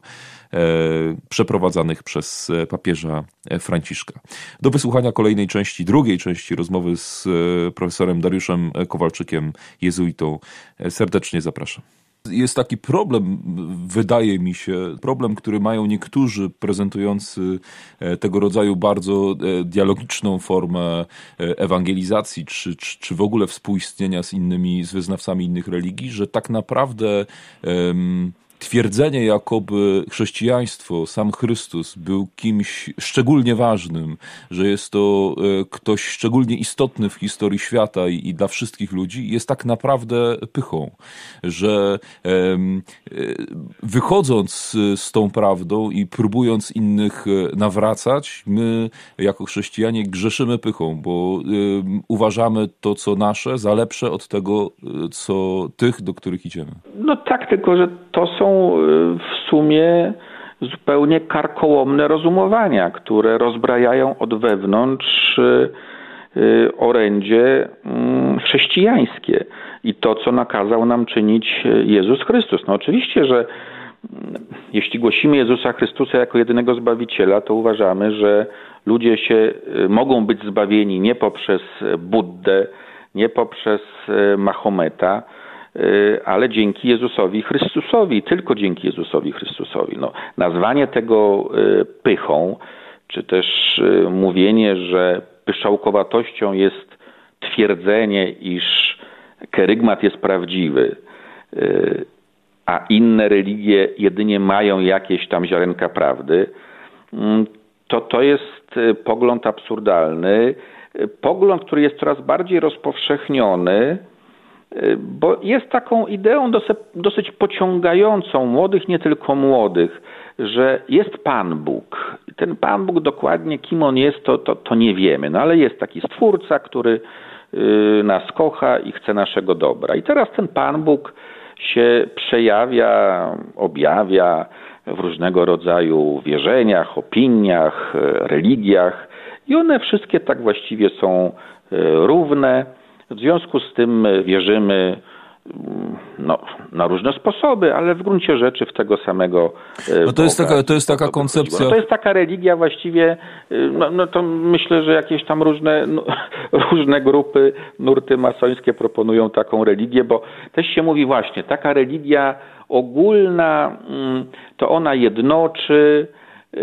przeprowadzanych przez e, papieża e, Franciszka. Do wysłuchania kolejnej części, drugiej części rozmowy z profesorem Dariuszem Kowalczykiem, jezuitą, serdecznie zapraszam. Jest taki problem, wydaje mi się, problem, który mają niektórzy prezentujący tego rodzaju bardzo dialogiczną formę ewangelizacji, czy, czy, czy w ogóle współistnienia z innymi, z wyznawcami innych religii, że tak naprawdę um, twierdzenie, jakoby chrześcijaństwo, sam Chrystus był kimś szczególnie ważnym, że jest to e, ktoś szczególnie istotny w historii świata i, i dla wszystkich ludzi, jest tak naprawdę pychą, że e, wychodząc z tą prawdą i próbując innych e, nawracać, my jako chrześcijanie grzeszymy pychą, bo uważamy to, co nasze, za lepsze od tego, co tych, do których idziemy. No tak, tylko że to są Y, w sumie zupełnie karkołomne rozumowania, które rozbrajają od wewnątrz y, y, orędzie mm, chrześcijańskie i to, co nakazał nam czynić Jezus Chrystus. No oczywiście, że mm, jeśli głosimy Jezusa Chrystusa jako jedynego Zbawiciela, to uważamy, że ludzie się mogą być zbawieni nie poprzez Buddę, nie poprzez Mahometa, ale dzięki Jezusowi Chrystusowi, tylko dzięki Jezusowi Chrystusowi. No, nazwanie tego y, pychą, czy też y, mówienie, że pyszałkowatością jest twierdzenie, iż kerygmat jest prawdziwy, a inne religie jedynie mają jakieś tam ziarenka prawdy, mm, to to jest pogląd absurdalny, pogląd, który jest coraz bardziej rozpowszechniony, bo jest taką ideą dosyć, pociągającą młodych, nie tylko młodych, że jest Pan Bóg. Ten Pan Bóg dokładnie kim on jest, to, to, to nie wiemy, no ale jest taki stwórca, który y, nas kocha i chce naszego dobra. I teraz ten Pan Bóg się przejawia, objawia w różnego rodzaju wierzeniach, opiniach, religiach i one wszystkie tak właściwie są y, równe w związku z tym wierzymy no, na różne sposoby, ale w gruncie rzeczy w tego samego. E, no to, jest taka, to jest taka koncepcja. No to jest taka religia właściwie, e, no, no to myślę, że jakieś tam różne, no, *laughs* różne grupy, nurty masońskie proponują taką religię, bo też się mówi właśnie, taka religia ogólna, mm, to ona jednoczy, e,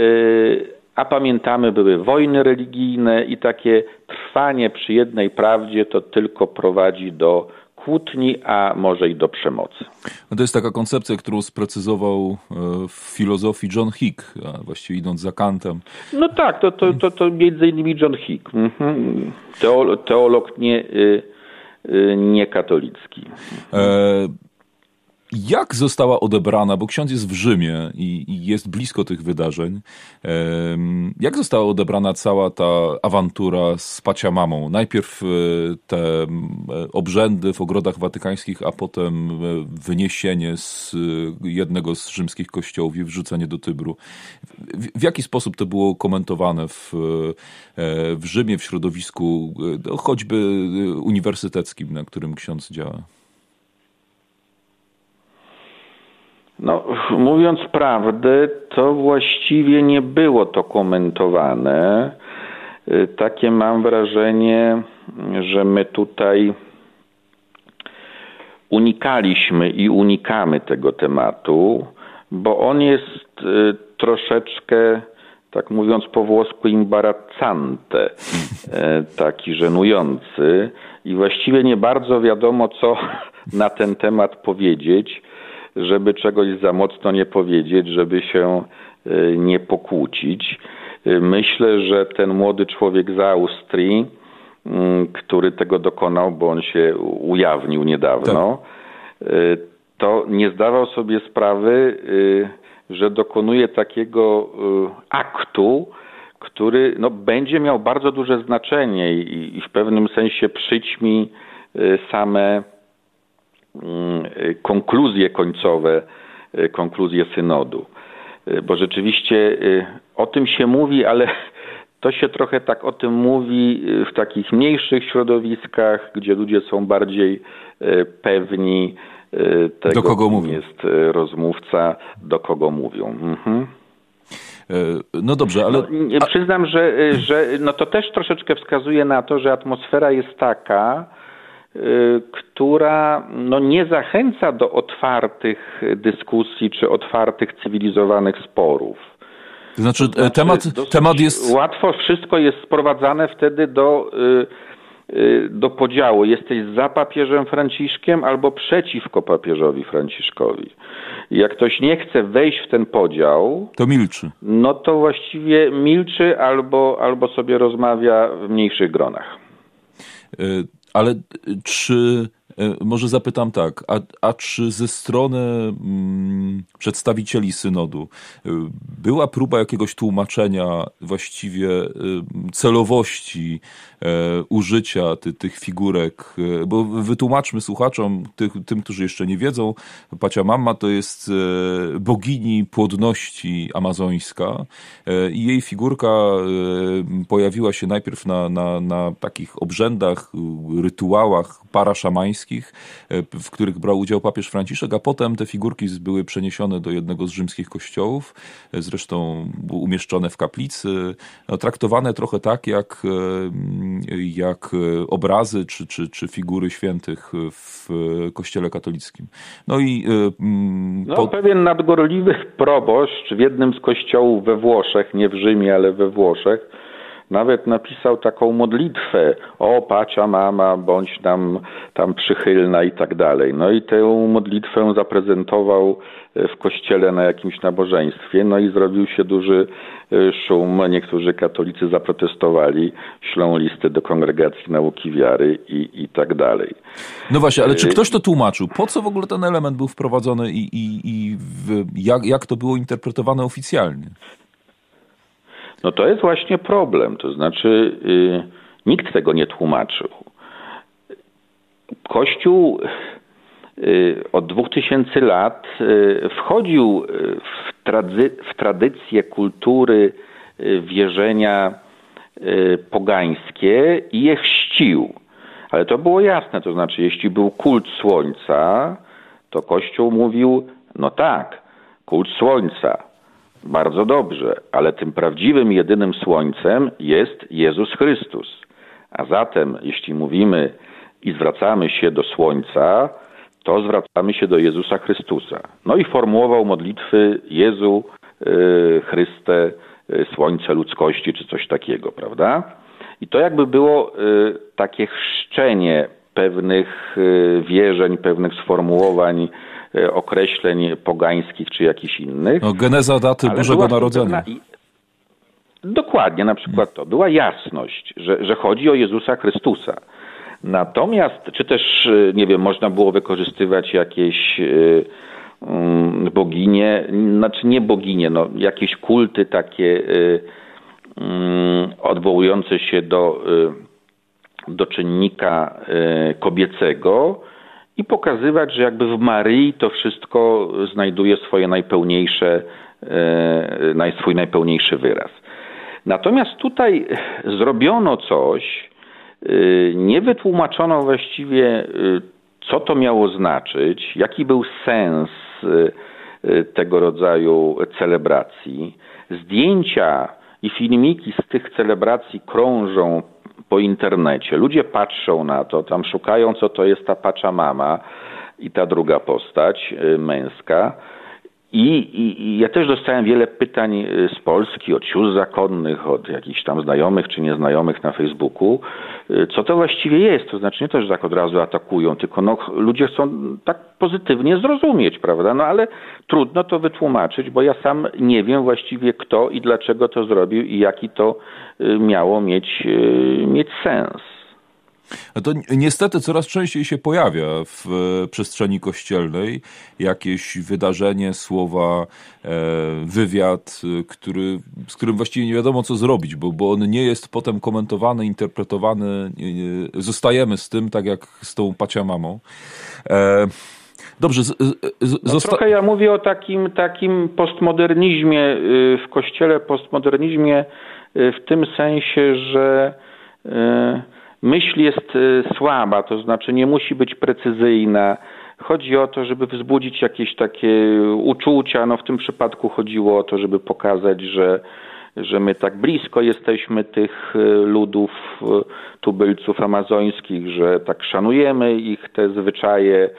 a pamiętamy, były wojny religijne i takie trwanie przy jednej prawdzie to tylko prowadzi do kłótni, a może i do przemocy. No to jest taka koncepcja, którą sprecyzował e, w filozofii John Hick, właściwie idąc za Kantem. No tak, to, to, to, to między innymi John Hick. Mhm. Teolog, nie, y, y, nie katolicki. E jak została odebrana, bo ksiądz jest w Rzymie i, i, jest blisko tych wydarzeń, jak została odebrana cała ta awantura z Paciamamą? Najpierw e, te e, obrzędy w ogrodach watykańskich, a potem e, wyniesienie z jednego z rzymskich kościołów i wrzucenie do Tybru. W, w jaki sposób to było komentowane w, w Rzymie, w środowisku no, choćby uniwersyteckim, na którym ksiądz działa? No, mówiąc prawdę, to właściwie nie było to komentowane. Y, takie mam wrażenie, że my tutaj unikaliśmy i unikamy tego tematu, bo on jest y, troszeczkę, tak mówiąc po włosku, imbarazzante, y, taki żenujący i właściwie nie bardzo wiadomo, co *laughs* na ten temat powiedzieć żeby czegoś za mocno nie powiedzieć, żeby się e, nie pokłócić. E, myślę, że ten młody człowiek z Austrii, który tego dokonał, bo on się ujawnił niedawno, tak. E, to nie zdawał sobie sprawy, że dokonuje takiego aktu, który no, będzie miał bardzo duże znaczenie i, i w pewnym sensie przyćmi same konkluzje końcowe, y, konkluzje synodu. Y, bo rzeczywiście y, o tym się mówi, ale *laughs* to się trochę tak o tym mówi w takich mniejszych środowiskach, gdzie ludzie są bardziej pewni tego, do kogo mówią. jest rozmówca, do kogo mówią. Mhm. No dobrze, ale. No, przyznam, że, że no to też troszeczkę wskazuje na to, że atmosfera jest taka, która no, nie zachęca do otwartych dyskusji czy otwartych cywilizowanych sporów. To znaczy, to znaczy temat, temat jest. Łatwo wszystko jest sprowadzane wtedy do, y, y, do podziału. Jesteś za papieżem Franciszkiem albo przeciwko papieżowi Franciszkowi. Jak ktoś nie chce wejść w ten podział, to milczy. No to właściwie milczy albo, albo sobie rozmawia w mniejszych gronach. Ale czy E, może zapytam tak, a, a czy ze strony mm, przedstawicieli synodu e, była próba jakiegoś tłumaczenia właściwie e, celowości użycia ty, tych figurek? Bo wytłumaczmy słuchaczom, tych, tym, którzy jeszcze nie wiedzą, Pacia Mama to jest bogini płodności amazońska i jej figurka pojawiła się najpierw na, na, na takich obrzędach, rytuałach paraszamańskich, E, w których brał udział papież Franciszek, a potem te figurki były przeniesione do jednego z rzymskich kościołów, e, zresztą umieszczone w kaplicy, no, traktowane trochę tak jak, e, jak obrazy czy, czy, czy figury świętych w kościele katolickim. No i no, po... pewien nadgorliwy proboszcz w jednym z kościołów we Włoszech, nie w Rzymie, ale we Włoszech, nawet napisał taką modlitwę, o pacia mama, bądź nam tam przychylna i tak dalej. No i tę modlitwę zaprezentował e, w kościele na jakimś nabożeństwie, no i zrobił się duży e, szum. Niektórzy katolicy zaprotestowali, ślą listy do kongregacji nauki wiary i, i tak dalej. No właśnie, ale czy e, ktoś to tłumaczył? Po co w ogóle ten element był wprowadzony i, i, i w, jak, jak to było interpretowane oficjalnie? No to jest właśnie problem. To znaczy, yy, nikt tego nie tłumaczył. Kościół yy, od 2000 lat yy, wchodził w, trady w tradycję kultury y, wierzenia y, pogańskie i je chrzcił. Ale to było jasne, to znaczy, jeśli był kult słońca, to Kościół mówił, no tak, kult słońca, bardzo dobrze, ale tym prawdziwym, jedynym słońcem jest Jezus Chrystus. A zatem, jeśli mówimy i zwracamy się do słońca, to zwracamy się do Jezusa Chrystusa. No i formułował modlitwy Jezu, yy, Chryste, yy, Słońce ludzkości, czy coś takiego, prawda? I to jakby było yy, takie chrzczenie pewnych y, wierzeń, pewnych sformułowań, y, określeń pogańskich czy jakichś innych. No, geneza daty Bożego Narodzenia. Dokładnie, na przykład to. Była jasność, że, że chodzi o Jezusa Chrystusa. Natomiast, czy też, y, nie wiem, można było wykorzystywać jakieś mm, boginie, znaczy nie boginie, no, jakieś kulty takie mm, odwołujące się do do czynnika e, kobiecego i pokazywać, że jakby w Maryi to wszystko znajduje swoje najpełniejsze, e, swój najpełniejszy wyraz. Natomiast tutaj zrobiono coś, e, nie wytłumaczono właściwie, co to miało znaczyć, jaki był sens tego rodzaju celebracji. Zdjęcia i filmiki z tych celebracji krążą po internecie. Ludzie patrzą na to, tam szukają, co to jest ta Pachamama i ta druga postać y, męska. I, i, I, ja też dostałem wiele pytań y, z Polski, od sióstr zakonnych, od jakichś tam znajomych czy nieznajomych na Facebooku, y, co to właściwie jest. To znaczy nie to, że tak od razu atakują, tylko no, ludzie chcą tak pozytywnie zrozumieć, prawda? No ale trudno to wytłumaczyć, bo ja sam nie wiem właściwie kto i dlaczego to zrobił i jaki to y, miało mieć, mieć sens. To niestety coraz częściej się pojawia w e, przestrzeni kościelnej jakieś wydarzenie, słowa, e, wywiad, e, który, z którym właściwie nie wiadomo co zrobić, bo, bo on nie jest potem komentowany, interpretowany. Zostajemy z tym, tak jak z tą paciamamą. Dobrze. Z, z, no trochę ja mówię o takim, takim postmodernizmie y, w kościele, postmodernizmie y, w tym sensie, że myśl jest y, słaba, to znaczy nie musi być precyzyjna. Chodzi o to, żeby wzbudzić jakieś takie uczucia. No w tym przypadku chodziło o to, żeby pokazać, że, że my tak blisko jesteśmy tych y, ludów, y, tubylców amazońskich, że tak szanujemy ich te zwyczaje.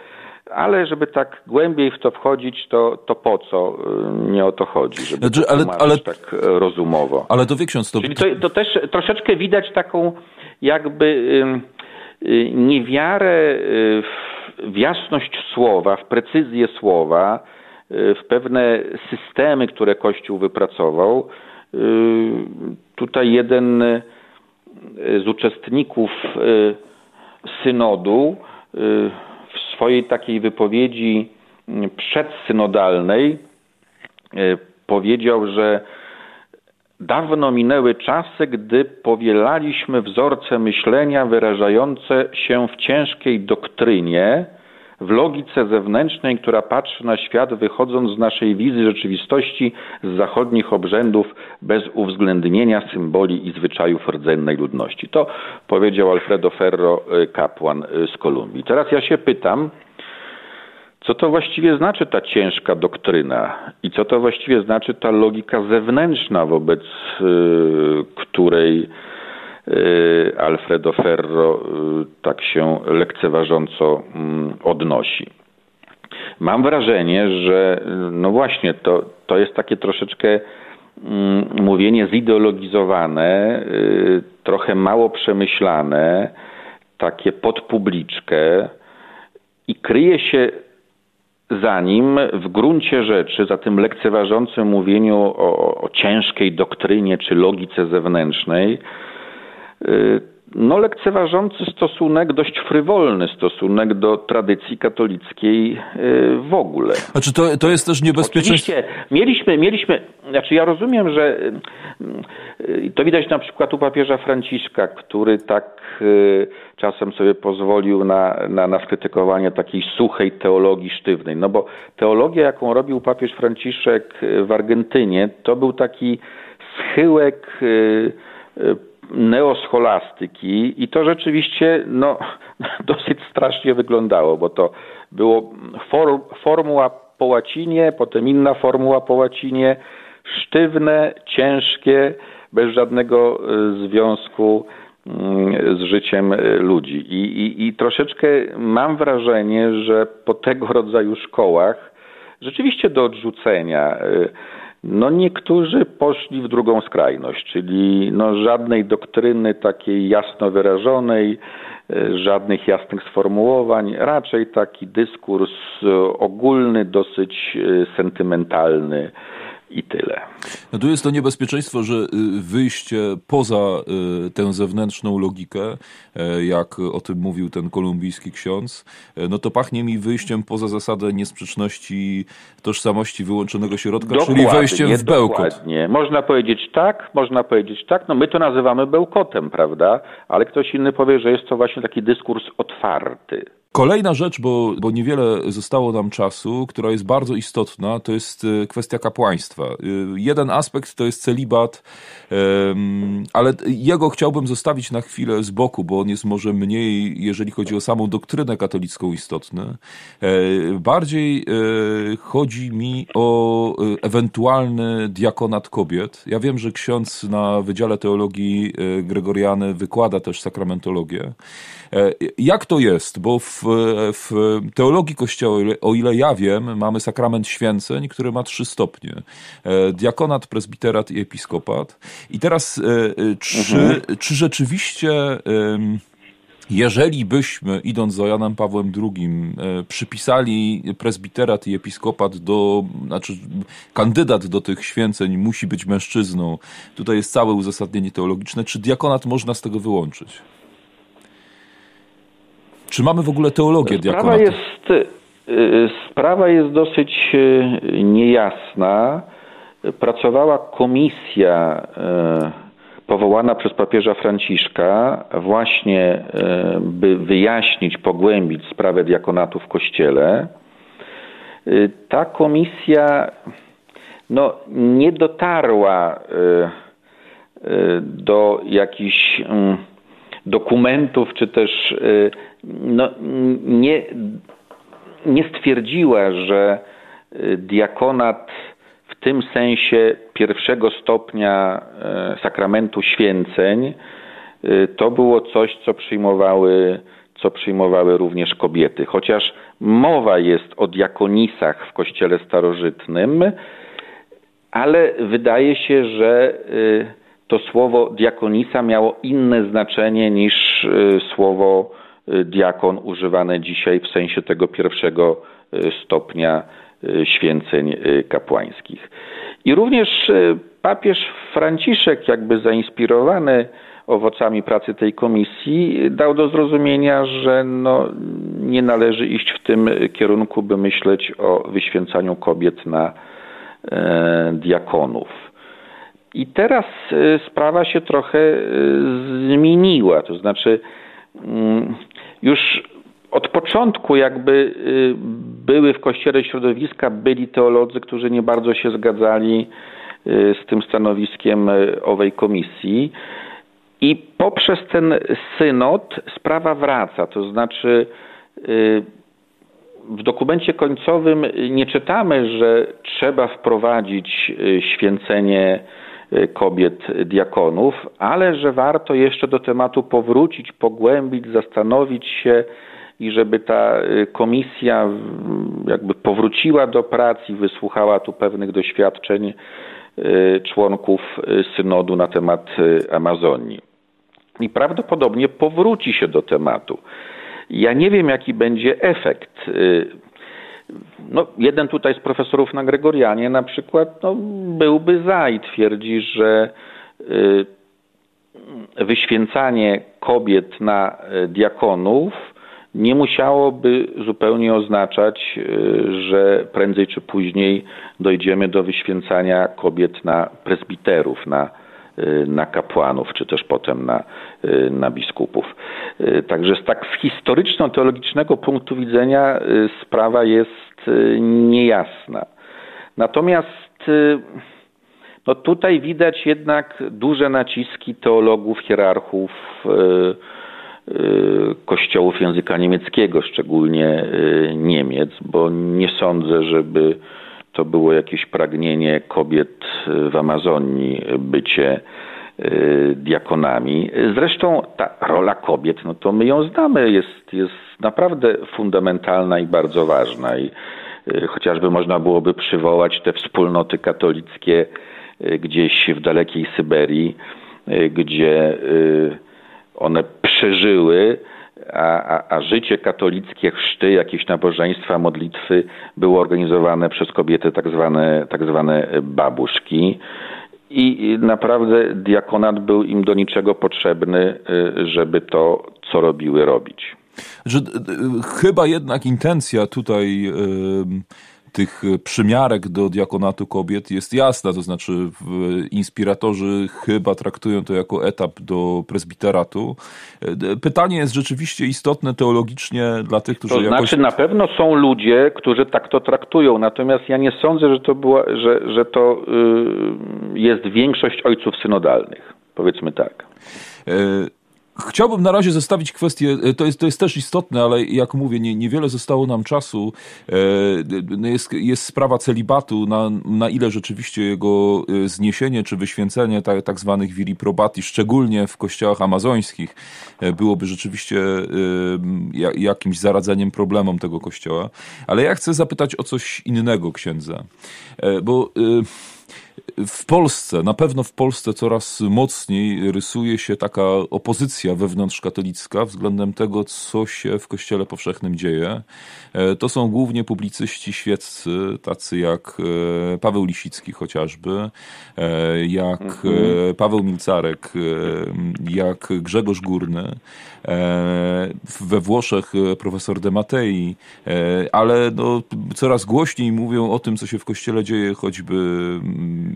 Ale żeby tak głębiej w to wchodzić, to, to po co? Nie o to chodzi, żeby znaczy, ale, ale, tak rozumowo. Ale to wie ksiądz, to... Czyli to, to też troszeczkę widać taką jakby y, niewiarę w jasność słowa, w precyzję słowa, y, w pewne systemy, które Kościół wypracował. Y, tutaj jeden z uczestników synodu swojej takiej wypowiedzi przedsynodalnej powiedział, że Dawno minęły czasy, gdy powielaliśmy wzorce myślenia wyrażające się w ciężkiej doktrynie, w logice zewnętrznej, która patrzy na świat wychodząc z naszej wizji rzeczywistości z zachodnich obrzędów bez uwzględnienia symboli i zwyczajów rdzennej ludności. To powiedział Alfredo Ferro, y, kapłan y, z Kolumbii. Teraz ja się pytam, co to właściwie znaczy ta ciężka doktryna i co to właściwie znaczy ta logika zewnętrzna, wobec y, której Alfredo Ferro y, tak się lekceważąco mm, odnosi. Mam wrażenie, że no właśnie to, to jest takie troszeczkę mm, mówienie zideologizowane, trochę mało przemyślane, takie pod publiczkę i kryje się za nim w gruncie rzeczy, za tym lekceważącym mówieniu o, o ciężkiej doktrynie czy logice zewnętrznej, y, no, lekceważący stosunek, dość frywolny stosunek do tradycji katolickiej y, w ogóle. Znaczy to, to jest też niebezpieczeństwo. Oczywiście mieliśmy, mieliśmy, znaczy ja rozumiem, że y, to widać na przykład u papieża Franciszka, który tak y, czasem sobie pozwolił na, na, na skrytykowanie takiej suchej teologii sztywnej. No bo teologia, jaką robił papież Franciszek w Argentynie, to był taki schyłek neoscholastyki i to rzeczywiście no, *laughs* dosyć strasznie wyglądało, bo to było for, formuła po łacinie, potem inna formuła po łacinie, sztywne, ciężkie, bez żadnego e, związku mm, z życiem e, ludzi. I, i, I troszeczkę mam wrażenie, że po tego rodzaju szkołach rzeczywiście do odrzucenia. E, no niektórzy poszli w drugą skrajność, czyli no żadnej doktryny takiej jasno wyrażonej, żadnych jasnych sformułowań, raczej taki dyskurs ogólny, dosyć sentymentalny i tyle. No tu jest to niebezpieczeństwo, że y, wyjście poza y, tę zewnętrzną logikę, e, jak o tym mówił ten kolumbijski ksiądz, e, no to pachnie mi wyjściem poza zasadę niesprzeczności tożsamości wyłączonego środka, dokładnie, czyli wejściem w bełkot. Dokładnie. Można powiedzieć tak, można powiedzieć tak, no my to nazywamy bełkotem, prawda? Ale ktoś inny powie, że jest to właśnie taki dyskurs otwarty. Kolejna rzecz, bo, bo niewiele zostało nam czasu, która jest bardzo istotna, to jest e, kwestia kapłaństwa. E, jeden aspekt to jest celibat, ale jego chciałbym zostawić na chwilę z boku, bo on jest może mniej, jeżeli chodzi o samą doktrynę katolicką, istotny. E, bardziej chodzi mi o ewentualny diakonat kobiet. Ja wiem, że ksiądz na Wydziale Teologii Gregoriany wykłada też sakramentologię. Jak to jest? Bo w w, teologii Kościoła, o ile ja wiem, mamy sakrament święceń, który ma trzy stopnie. E, diakonat, presbiterat i episkopat. I teraz, e, e, czy, mhm. czy rzeczywiście jeżeli byśmy, idąc za Janem Pawłem II, przypisali presbiterat i episkopat do, znaczy kandydat do tych święceń musi być mężczyzną, tutaj jest całe uzasadnienie teologiczne, czy diakonat można z tego wyłączyć? Czy mamy w ogóle teologię sprawa Jest, y, sprawa jest dosyć y, niejasna. Pracowała komisja y, powołana przez papieża Franciszka właśnie, by wyjaśnić, pogłębić sprawę diakonatu w Kościele. Ta komisja no, nie dotarła do jakichś mm, dokumentów, czy też no, nie, nie stwierdziła, że y, diakonat w tym sensie pierwszego stopnia y, sakramentu święceń y, to było coś, co przyjmowały, co przyjmowały również kobiety. Chociaż mowa jest o diakonisach w kościele starożytnym, ale wydaje się, że to słowo diakonisa miało inne znaczenie niż słowo diakon używane dzisiaj w sensie tego pierwszego y, stopnia y, święceń kapłańskich. I również papież Franciszek, jakby zainspirowany owocami pracy tej komisji, dał do zrozumienia, że no, nie należy iść w tym kierunku, by myśleć o wyświęcaniu kobiet na e, diakonów. I teraz sprawa się trochę zmieniła, to znaczy mm, już od początku jakby y, były w kościele środowiska, byli teolodzy, którzy nie bardzo się zgadzali y, z tym stanowiskiem y, owej komisji. I poprzez ten synod sprawa wraca, to znaczy w dokumencie końcowym nie czytamy, że trzeba wprowadzić święcenie kobiet diakonów, ale że warto jeszcze do tematu powrócić, pogłębić, zastanowić się i żeby ta y, komisja jakby powróciła do pracy, wysłuchała tu pewnych doświadczeń y, członków y, synodu na temat Amazonii. I prawdopodobnie powróci się do tematu. Ja nie wiem, jaki będzie efekt no, jeden tutaj z profesorów na Gregorianie na przykład no, byłby za i twierdzi, że y, wyświęcanie kobiet na y, diakonów nie musiałoby zupełnie oznaczać, y, że prędzej czy później dojdziemy do wyświęcania kobiet na presbiterów, na, na kapłanów, czy też potem na, na biskupów. Także z tak historyczno-teologicznego punktu widzenia sprawa jest niejasna. Natomiast No tutaj widać jednak duże naciski teologów, hierarchów kościołów języka niemieckiego, szczególnie Niemiec, bo nie sądzę, żeby to było jakieś pragnienie kobiet w Amazonii bycie y, diakonami. Zresztą ta rola kobiet, no to my ją znamy, jest, jest naprawdę fundamentalna i bardzo ważna. I chociażby można byłoby przywołać te wspólnoty katolickie gdzieś w dalekiej Syberii, gdzie one przeżyły a, a, a, życie katolickie, chrzty, jakieś nabożeństwa, modlitwy było organizowane przez kobiety tak zwane, tak zwane babuszki. I naprawdę diakonat był im do niczego potrzebny, y, żeby to, co robiły, robić. Że, y, chyba jednak intencja tutaj. Yy tych przymiarek do diakonatu kobiet jest jasna, to znaczy inspiratorzy chyba traktują to jako etap do prezbiteratu. Pytanie jest rzeczywiście istotne teologicznie dla tych, którzy To jakoś... znaczy na pewno są ludzie, którzy tak to traktują, natomiast ja nie sądzę, że to, była, że, że to yy, jest większość ojców synodalnych, powiedzmy tak. Yy Chciałbym na razie zostawić kwestię, e, to jest, to jest też istotne, ale jak mówię, nie, niewiele zostało nam czasu. E, jest, jest sprawa celibatu, na, na ile rzeczywiście jego e, zniesienie czy wyświęcenie tak, tak zwanych viri probati, szczególnie w kościołach amazońskich, byłoby rzeczywiście jakimś zaradzeniem problemom tego kościoła. Ale ja chcę zapytać o coś innego księdza, bo w Polsce, na pewno w Polsce coraz mocniej rysuje się taka opozycja wewnątrzkatolicka względem tego, co się w Kościele Powszechnym dzieje. E, to są głównie publicyści świeccy, tacy jak e, Paweł Lisicki chociażby, e, jak mhm. Paweł Milcarek, jak Grzegorz Górny, we Włoszech profesor De Matei, ale no, coraz głośniej mówią o tym, co się w Kościele dzieje, choćby mm,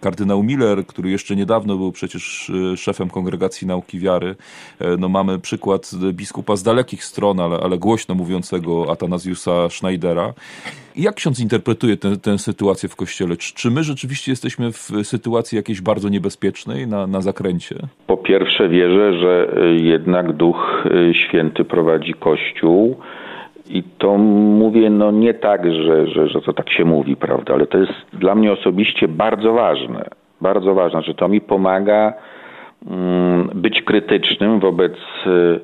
kardynał Miller, który jeszcze niedawno był przecież y, szefem Kongregacji Nauki Wiary. E, no mamy przykład biskupa z dalekich stron, ale, ale głośno mówiącego Atanazjusa Schneidera. Jak ksiądz interpretuje tę, tę sytuację w Kościele? Czy, czy, my rzeczywiście jesteśmy w sytuacji jakiejś bardzo niebezpiecznej na, na zakręcie? Po pierwsze wierzę, że y, jednak Duch Święty prowadzi Kościół i to mówię, no nie tak, że, że, że to tak się mówi, prawda, ale to jest dla mnie osobiście bardzo ważne. Bardzo ważne, że to mi pomaga mm, być krytycznym wobec y,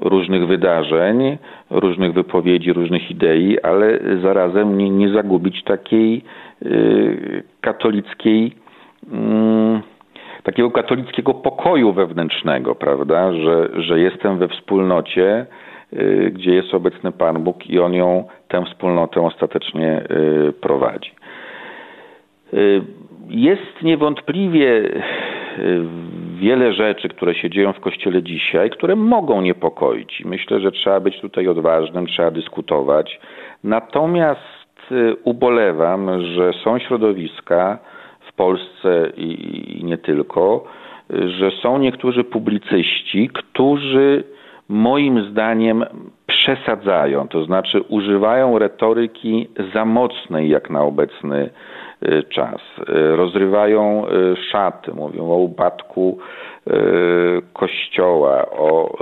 różnych wydarzeń, różnych wypowiedzi, różnych idei, ale zarazem nie, nie zagubić takiej y, katolickiej, mm, takiego katolickiego pokoju wewnętrznego, prawda, że, że jestem we wspólnocie, gdzie jest obecny Pan Bóg i On ją, tę wspólnotę ostatecznie y, prowadzi. Y, jest niewątpliwie wiele rzeczy, które się dzieją w Kościele dzisiaj, które mogą niepokoić. Myślę, że trzeba być tutaj odważnym, trzeba dyskutować. Natomiast ubolewam, że są środowiska w Polsce i nie tylko, że są niektórzy publicyści, którzy moim zdaniem przesadzają, to znaczy używają retoryki za mocnej jak na obecny y, czas. Y, rozrywają y, szaty, mówią o upadku kościoła, o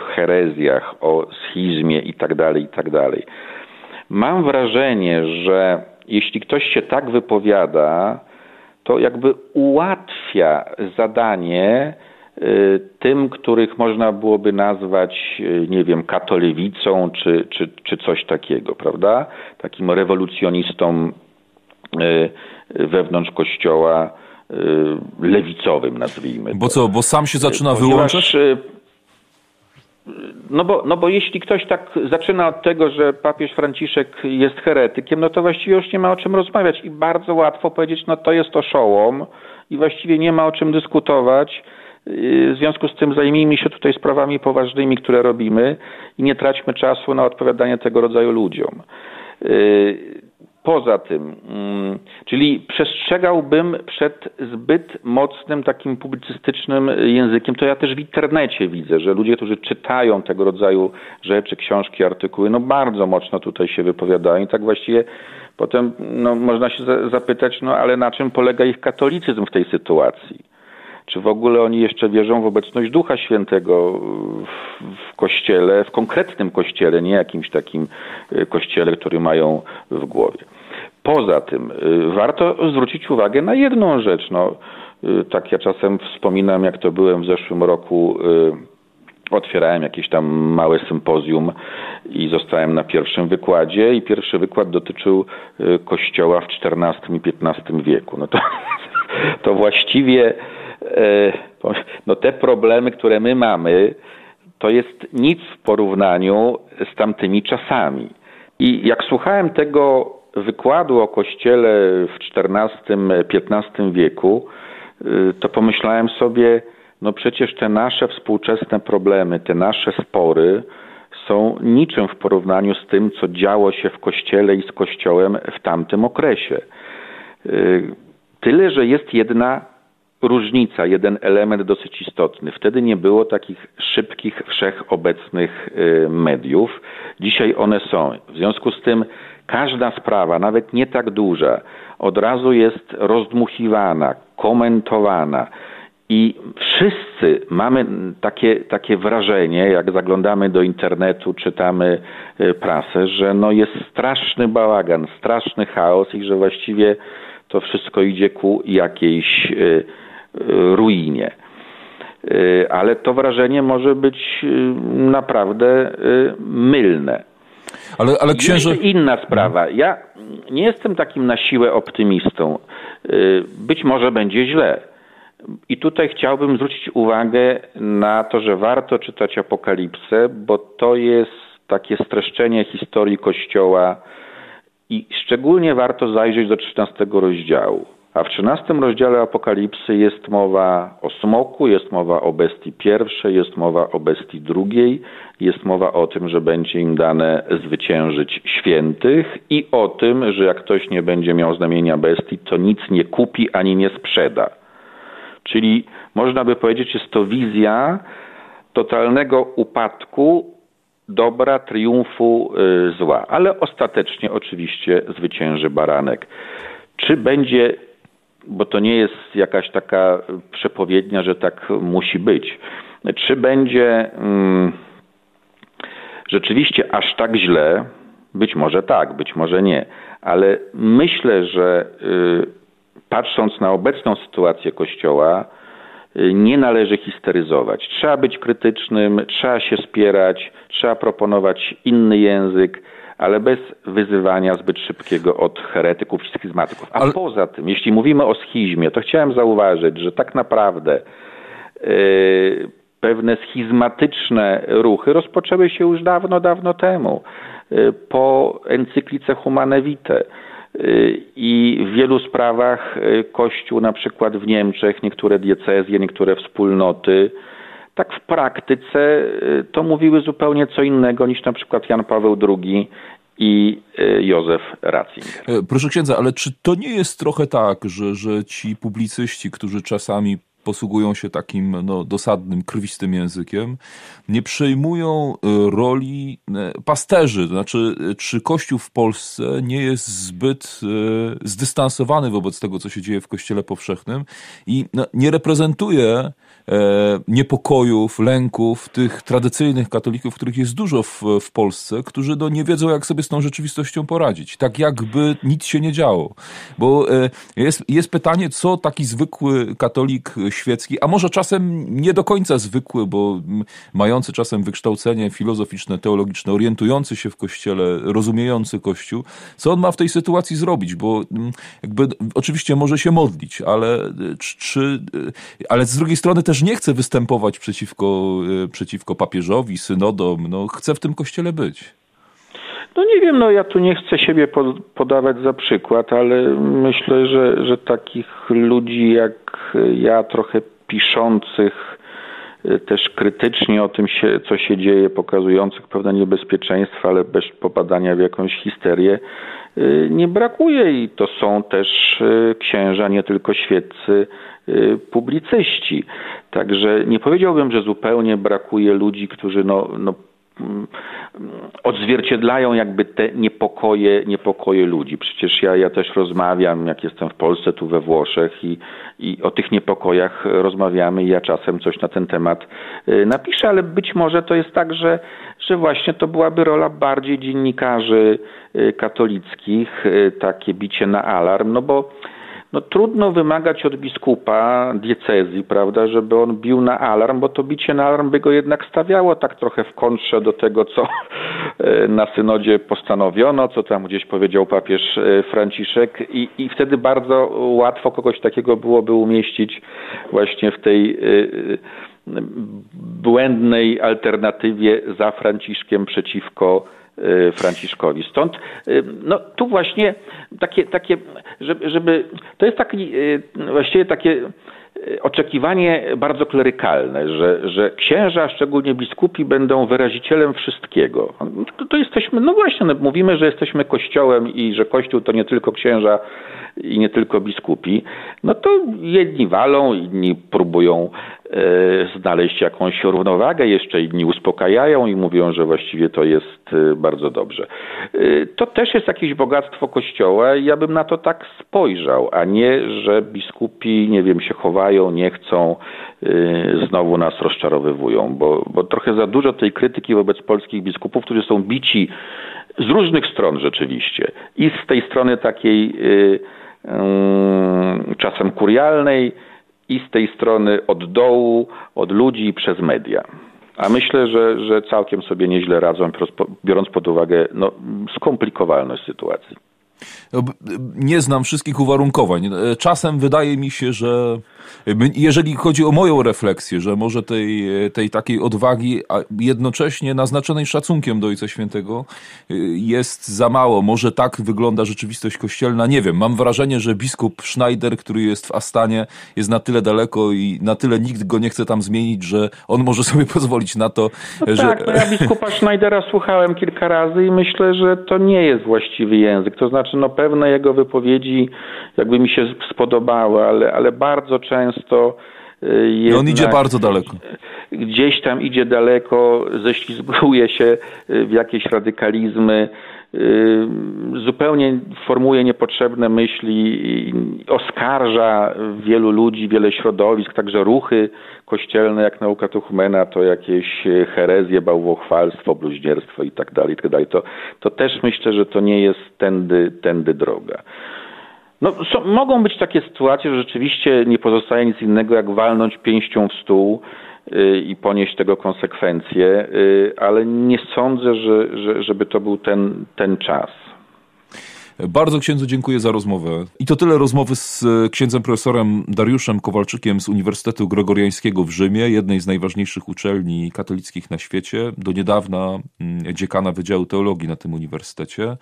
herezjach, o schizmie itd., tak itd. Tak Mam wrażenie, że jeśli ktoś się tak wypowiada, to jakby ułatwia zadanie tym, których można byłoby nazwać, y, nie wiem, katolewicą czy, czy, czy coś takiego, prawda? Takim rewolucjonistą y, wewnątrz kościoła lewicowym, nazwijmy. Bo co, bo sam się zaczyna Ponieważ, wyłączać? No bo, no bo jeśli ktoś tak zaczyna od tego, że papież Franciszek jest heretykiem, no to właściwie już nie ma o czym rozmawiać i bardzo łatwo powiedzieć, no to jest oszołom i właściwie nie ma o czym dyskutować w związku z tym zajmijmy się tutaj sprawami poważnymi, które robimy i nie traćmy czasu na odpowiadanie tego rodzaju ludziom. Poza tym, mm, czyli przestrzegałbym przed zbyt mocnym takim publicystycznym językiem. To ja też w internecie widzę, że ludzie, którzy czytają tego rodzaju rzeczy, książki, artykuły, no bardzo mocno tutaj się wypowiadają i tak właściwie Potem no, można się zapytać, no ale na czym polega ich katolicyzm w tej sytuacji? Czy w ogóle oni jeszcze wierzą w obecność Ducha Świętego w, w kościele, w konkretnym kościele, nie jakimś takim y, kościele, który mają w głowie? Poza tym y, warto zwrócić uwagę na jedną rzecz. No, y, tak ja czasem wspominam, jak to byłem w zeszłym roku otwierałem jakieś tam małe sympozjum i zostałem na pierwszym wykładzie i pierwszy wykład dotyczył kościoła w XIV i XV wieku. No to, *laughs* to właściwie no te problemy, które my mamy, to jest nic w porównaniu z tamtymi czasami. I jak słuchałem tego wykładu o kościele w XIV-XV wieku, y, to pomyślałem sobie, no przecież te nasze współczesne problemy, te nasze spory są niczym w porównaniu z tym, co działo się w kościele i z kościołem w tamtym okresie. Y, tyle, że jest jedna różnica, jeden element dosyć istotny. Wtedy nie było takich szybkich, wszechobecnych y, mediów. Dzisiaj one są. W związku z tym każda sprawa, nawet nie tak duża, od razu jest rozdmuchiwana, komentowana. I wszyscy mamy takie, takie wrażenie, jak zaglądamy do internetu, czytamy y, prasę, że no jest straszny bałagan, straszny chaos i że właściwie to wszystko idzie ku jakiejś y, ruinie. Y, ale to wrażenie może być y, naprawdę y, mylne. Ale, ale księże... Jeszcze inna sprawa. Ja nie jestem takim na siłę optymistą. Być może będzie źle. I tutaj chciałbym zwrócić uwagę na to, że warto czytać Apokalipsę, bo to jest takie streszczenie historii Kościoła i szczególnie warto zajrzeć do 13 rozdziału. A w trzynastym rozdziale Apokalipsy jest mowa o smoku, jest mowa o bestii pierwszej, jest mowa o bestii drugiej, jest mowa o tym, że będzie im dane zwyciężyć świętych i o tym, że jak ktoś nie będzie miał znamienia bestii, to nic nie kupi ani nie sprzeda. Czyli można by powiedzieć, jest to wizja totalnego upadku dobra, triumfu y, zła. Ale ostatecznie oczywiście zwycięży baranek. Czy będzie bo to nie jest jakaś taka przepowiednia, że tak musi być. Czy będzie hmm, rzeczywiście aż tak źle? Być może tak, być może nie, ale myślę, że y, patrząc na obecną sytuację Kościoła, y, nie należy histeryzować. Trzeba być krytycznym, trzeba się spierać, trzeba proponować inny język ale bez wyzywania zbyt szybkiego od heretyków i schizmatyków. A ale... poza tym, jeśli mówimy o schizmie, to chciałem zauważyć, że tak naprawdę yy, pewne schizmatyczne ruchy rozpoczęły się już dawno, dawno temu, yy, po encyklice Humane Vitae. Yy, I w wielu sprawach Kościół, na przykład w Niemczech, niektóre diecezje, niektóre wspólnoty, tak w praktyce y, to mówiły zupełnie co innego niż na przykład Jan Paweł II i y, Józef Ratzinger. E, proszę księdza, ale czy to nie jest trochę tak, że, że ci publicyści, którzy czasami posługują się takim no, dosadnym, krwistym językiem, nie przejmują e, roli e, pasterzy. To znaczy, czy Kościół w Polsce nie jest zbyt zdystansowany wobec tego, co się dzieje w Kościele powszechnym i no, nie reprezentuje niepokojów, lęków tych tradycyjnych katolików, których jest dużo w, w Polsce, którzy no, nie wiedzą, jak sobie z tą rzeczywistością poradzić. Tak jakby nic się nie działo. Bo e, jest, jest pytanie, co taki zwykły katolik świecki, a może czasem nie do końca zwykły, bo mający czasem wykształcenie filozoficzne, teologiczne, orientujący się w kościele, rozumiejący kościół, co on ma w tej sytuacji zrobić? Bo jakby oczywiście może się modlić, ale, czy, ale z drugiej strony też też nie chce występować przeciwko, e, przeciwko papieżowi, synodom. No, chce w tym kościele być. No nie wiem, no ja tu nie chcę siebie podawać za przykład, ale myślę, że, że takich ludzi jak ja, trochę piszących też krytycznie o tym, się, co się dzieje, pokazujących pewne niebezpieczeństwa, ale bez popadania w jakąś histerię, e, nie brakuje i to są też księża, nie tylko świeccy, Y, publicyści. Także nie powiedziałbym, że zupełnie brakuje ludzi, którzy no, no odzwierciedlają jakby te niepokoje, niepokoje ludzi. Przecież ja, ja też rozmawiam, jak jestem w Polsce, tu we Włoszech i, i o tych niepokojach rozmawiamy i ja czasem coś na ten temat y, napiszę, ale być może to jest tak, że, że właśnie to byłaby rola bardziej dziennikarzy y, katolickich, y, takie bicie na alarm, no bo no trudno wymagać od biskupa diecezji, prawda, żeby on bił na alarm, bo to bicie na alarm by go jednak stawiało tak trochę w kontrze do tego, co e, na synodzie postanowiono, co tam gdzieś powiedział papież e, Franciszek. I, i wtedy bardzo łatwo kogoś takiego byłoby umieścić właśnie w tej e, błędnej alternatywie za Franciszkiem przeciwko Franciszkowi. Stąd y, no, tu właśnie takie, takie żeby, żeby to jest taki y, właściwie takie oczekiwanie bardzo klerykalne, że, że księża, szczególnie biskupi, będą wyrazicielem wszystkiego. To, to jesteśmy, no właśnie, no, mówimy, że jesteśmy kościołem i że kościół to nie tylko księża i nie tylko biskupi. No to jedni walą, inni próbują znaleźć jakąś równowagę, jeszcze inni uspokajają i mówią, że właściwie to jest e, bardzo dobrze. E, to też jest jakieś bogactwo Kościoła i ja bym na to tak spojrzał, a nie, że biskupi, nie wiem, się chowają, nie chcą, znowu nas rozczarowywują, bo, bo trochę za dużo tej krytyki wobec polskich biskupów, którzy są bici z różnych stron rzeczywiście. I z tej strony takiej czasem kurialnej, i z tej strony od dołu, od ludzi przez media. A myślę, że, że całkiem sobie nieźle radzą, biorąc pod uwagę no, skomplikowalność sytuacji. Nie znam wszystkich uwarunkowań. E, czasem wydaje mi się, że jeżeli chodzi o moją refleksję, że może tej, tej takiej odwagi, a jednocześnie naznaczonej szacunkiem do Ojca Świętego, e, jest za mało. Może tak wygląda rzeczywistość kościelna. Nie wiem. Mam wrażenie, że biskup Schneider, który jest w Astanie, jest na tyle daleko i na tyle nikt go nie chce tam zmienić, że on może sobie *laughs* pozwolić na to, no że... Tak, no ja biskupa Schneidera słuchałem kilka razy i myślę, że to nie jest właściwy język. To znaczy, no pewne jego wypowiedzi jakby mi się spodobały, ale, ale bardzo często Jednak y, on idzie bardzo daleko. Gdzieś tam idzie daleko, ześlizguje się y, w jakieś radykalizmy, y, zupełnie formuje niepotrzebne myśli, oskarża wielu ludzi, wiele środowisk, także ruchy kościelne jak nauka Tuchmena to jakieś herezje, bałwochwalstwo, bluźnierstwo i tak dalej, i tak. To, to też myślę, że to nie jest tędy, tędy droga. No, są, mogą być takie sytuacje, że rzeczywiście nie pozostaje nic innego, jak walnąć pięścią w stół y, i ponieść tego konsekwencje, y, ale nie sądzę, że, że, żeby to był ten, ten czas. Bardzo księdzu dziękuję za rozmowę. I to tyle rozmowy z e, księdzem profesorem Dariuszem Kowalczykiem z Uniwersytetu Gregoriańskiego w Rzymie, jednej z najważniejszych uczelni katolickich na świecie, do niedawna mm, dziekana Wydziału Teologii na tym uniwersytecie.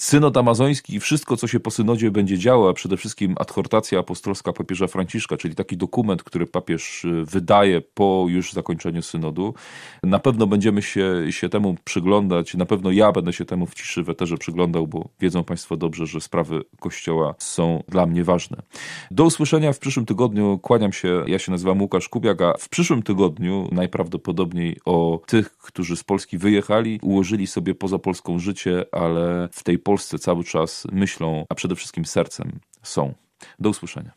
Synod amazoński i wszystko, co się po synodzie będzie działo, a przede wszystkim adhortacja apostolska papieża Franciszka, czyli taki dokument, który papież e, wydaje po już zakończeniu synodu. Na pewno będziemy się, się temu przyglądać, na pewno ja będę się temu w ciszy w eterze przyglądał, bo wiedzą Państwo dobrze, że sprawy Kościoła są dla mnie ważne. Do usłyszenia w przyszłym tygodniu. Kłaniam się, ja się nazywam Łukasz Kubiak, a w przyszłym tygodniu najprawdopodobniej o tych, którzy z Polski wyjechali, ułożyli sobie poza Polską życie, ale w tej Polsce cały czas myślą, a przede wszystkim sercem są. Do usłyszenia.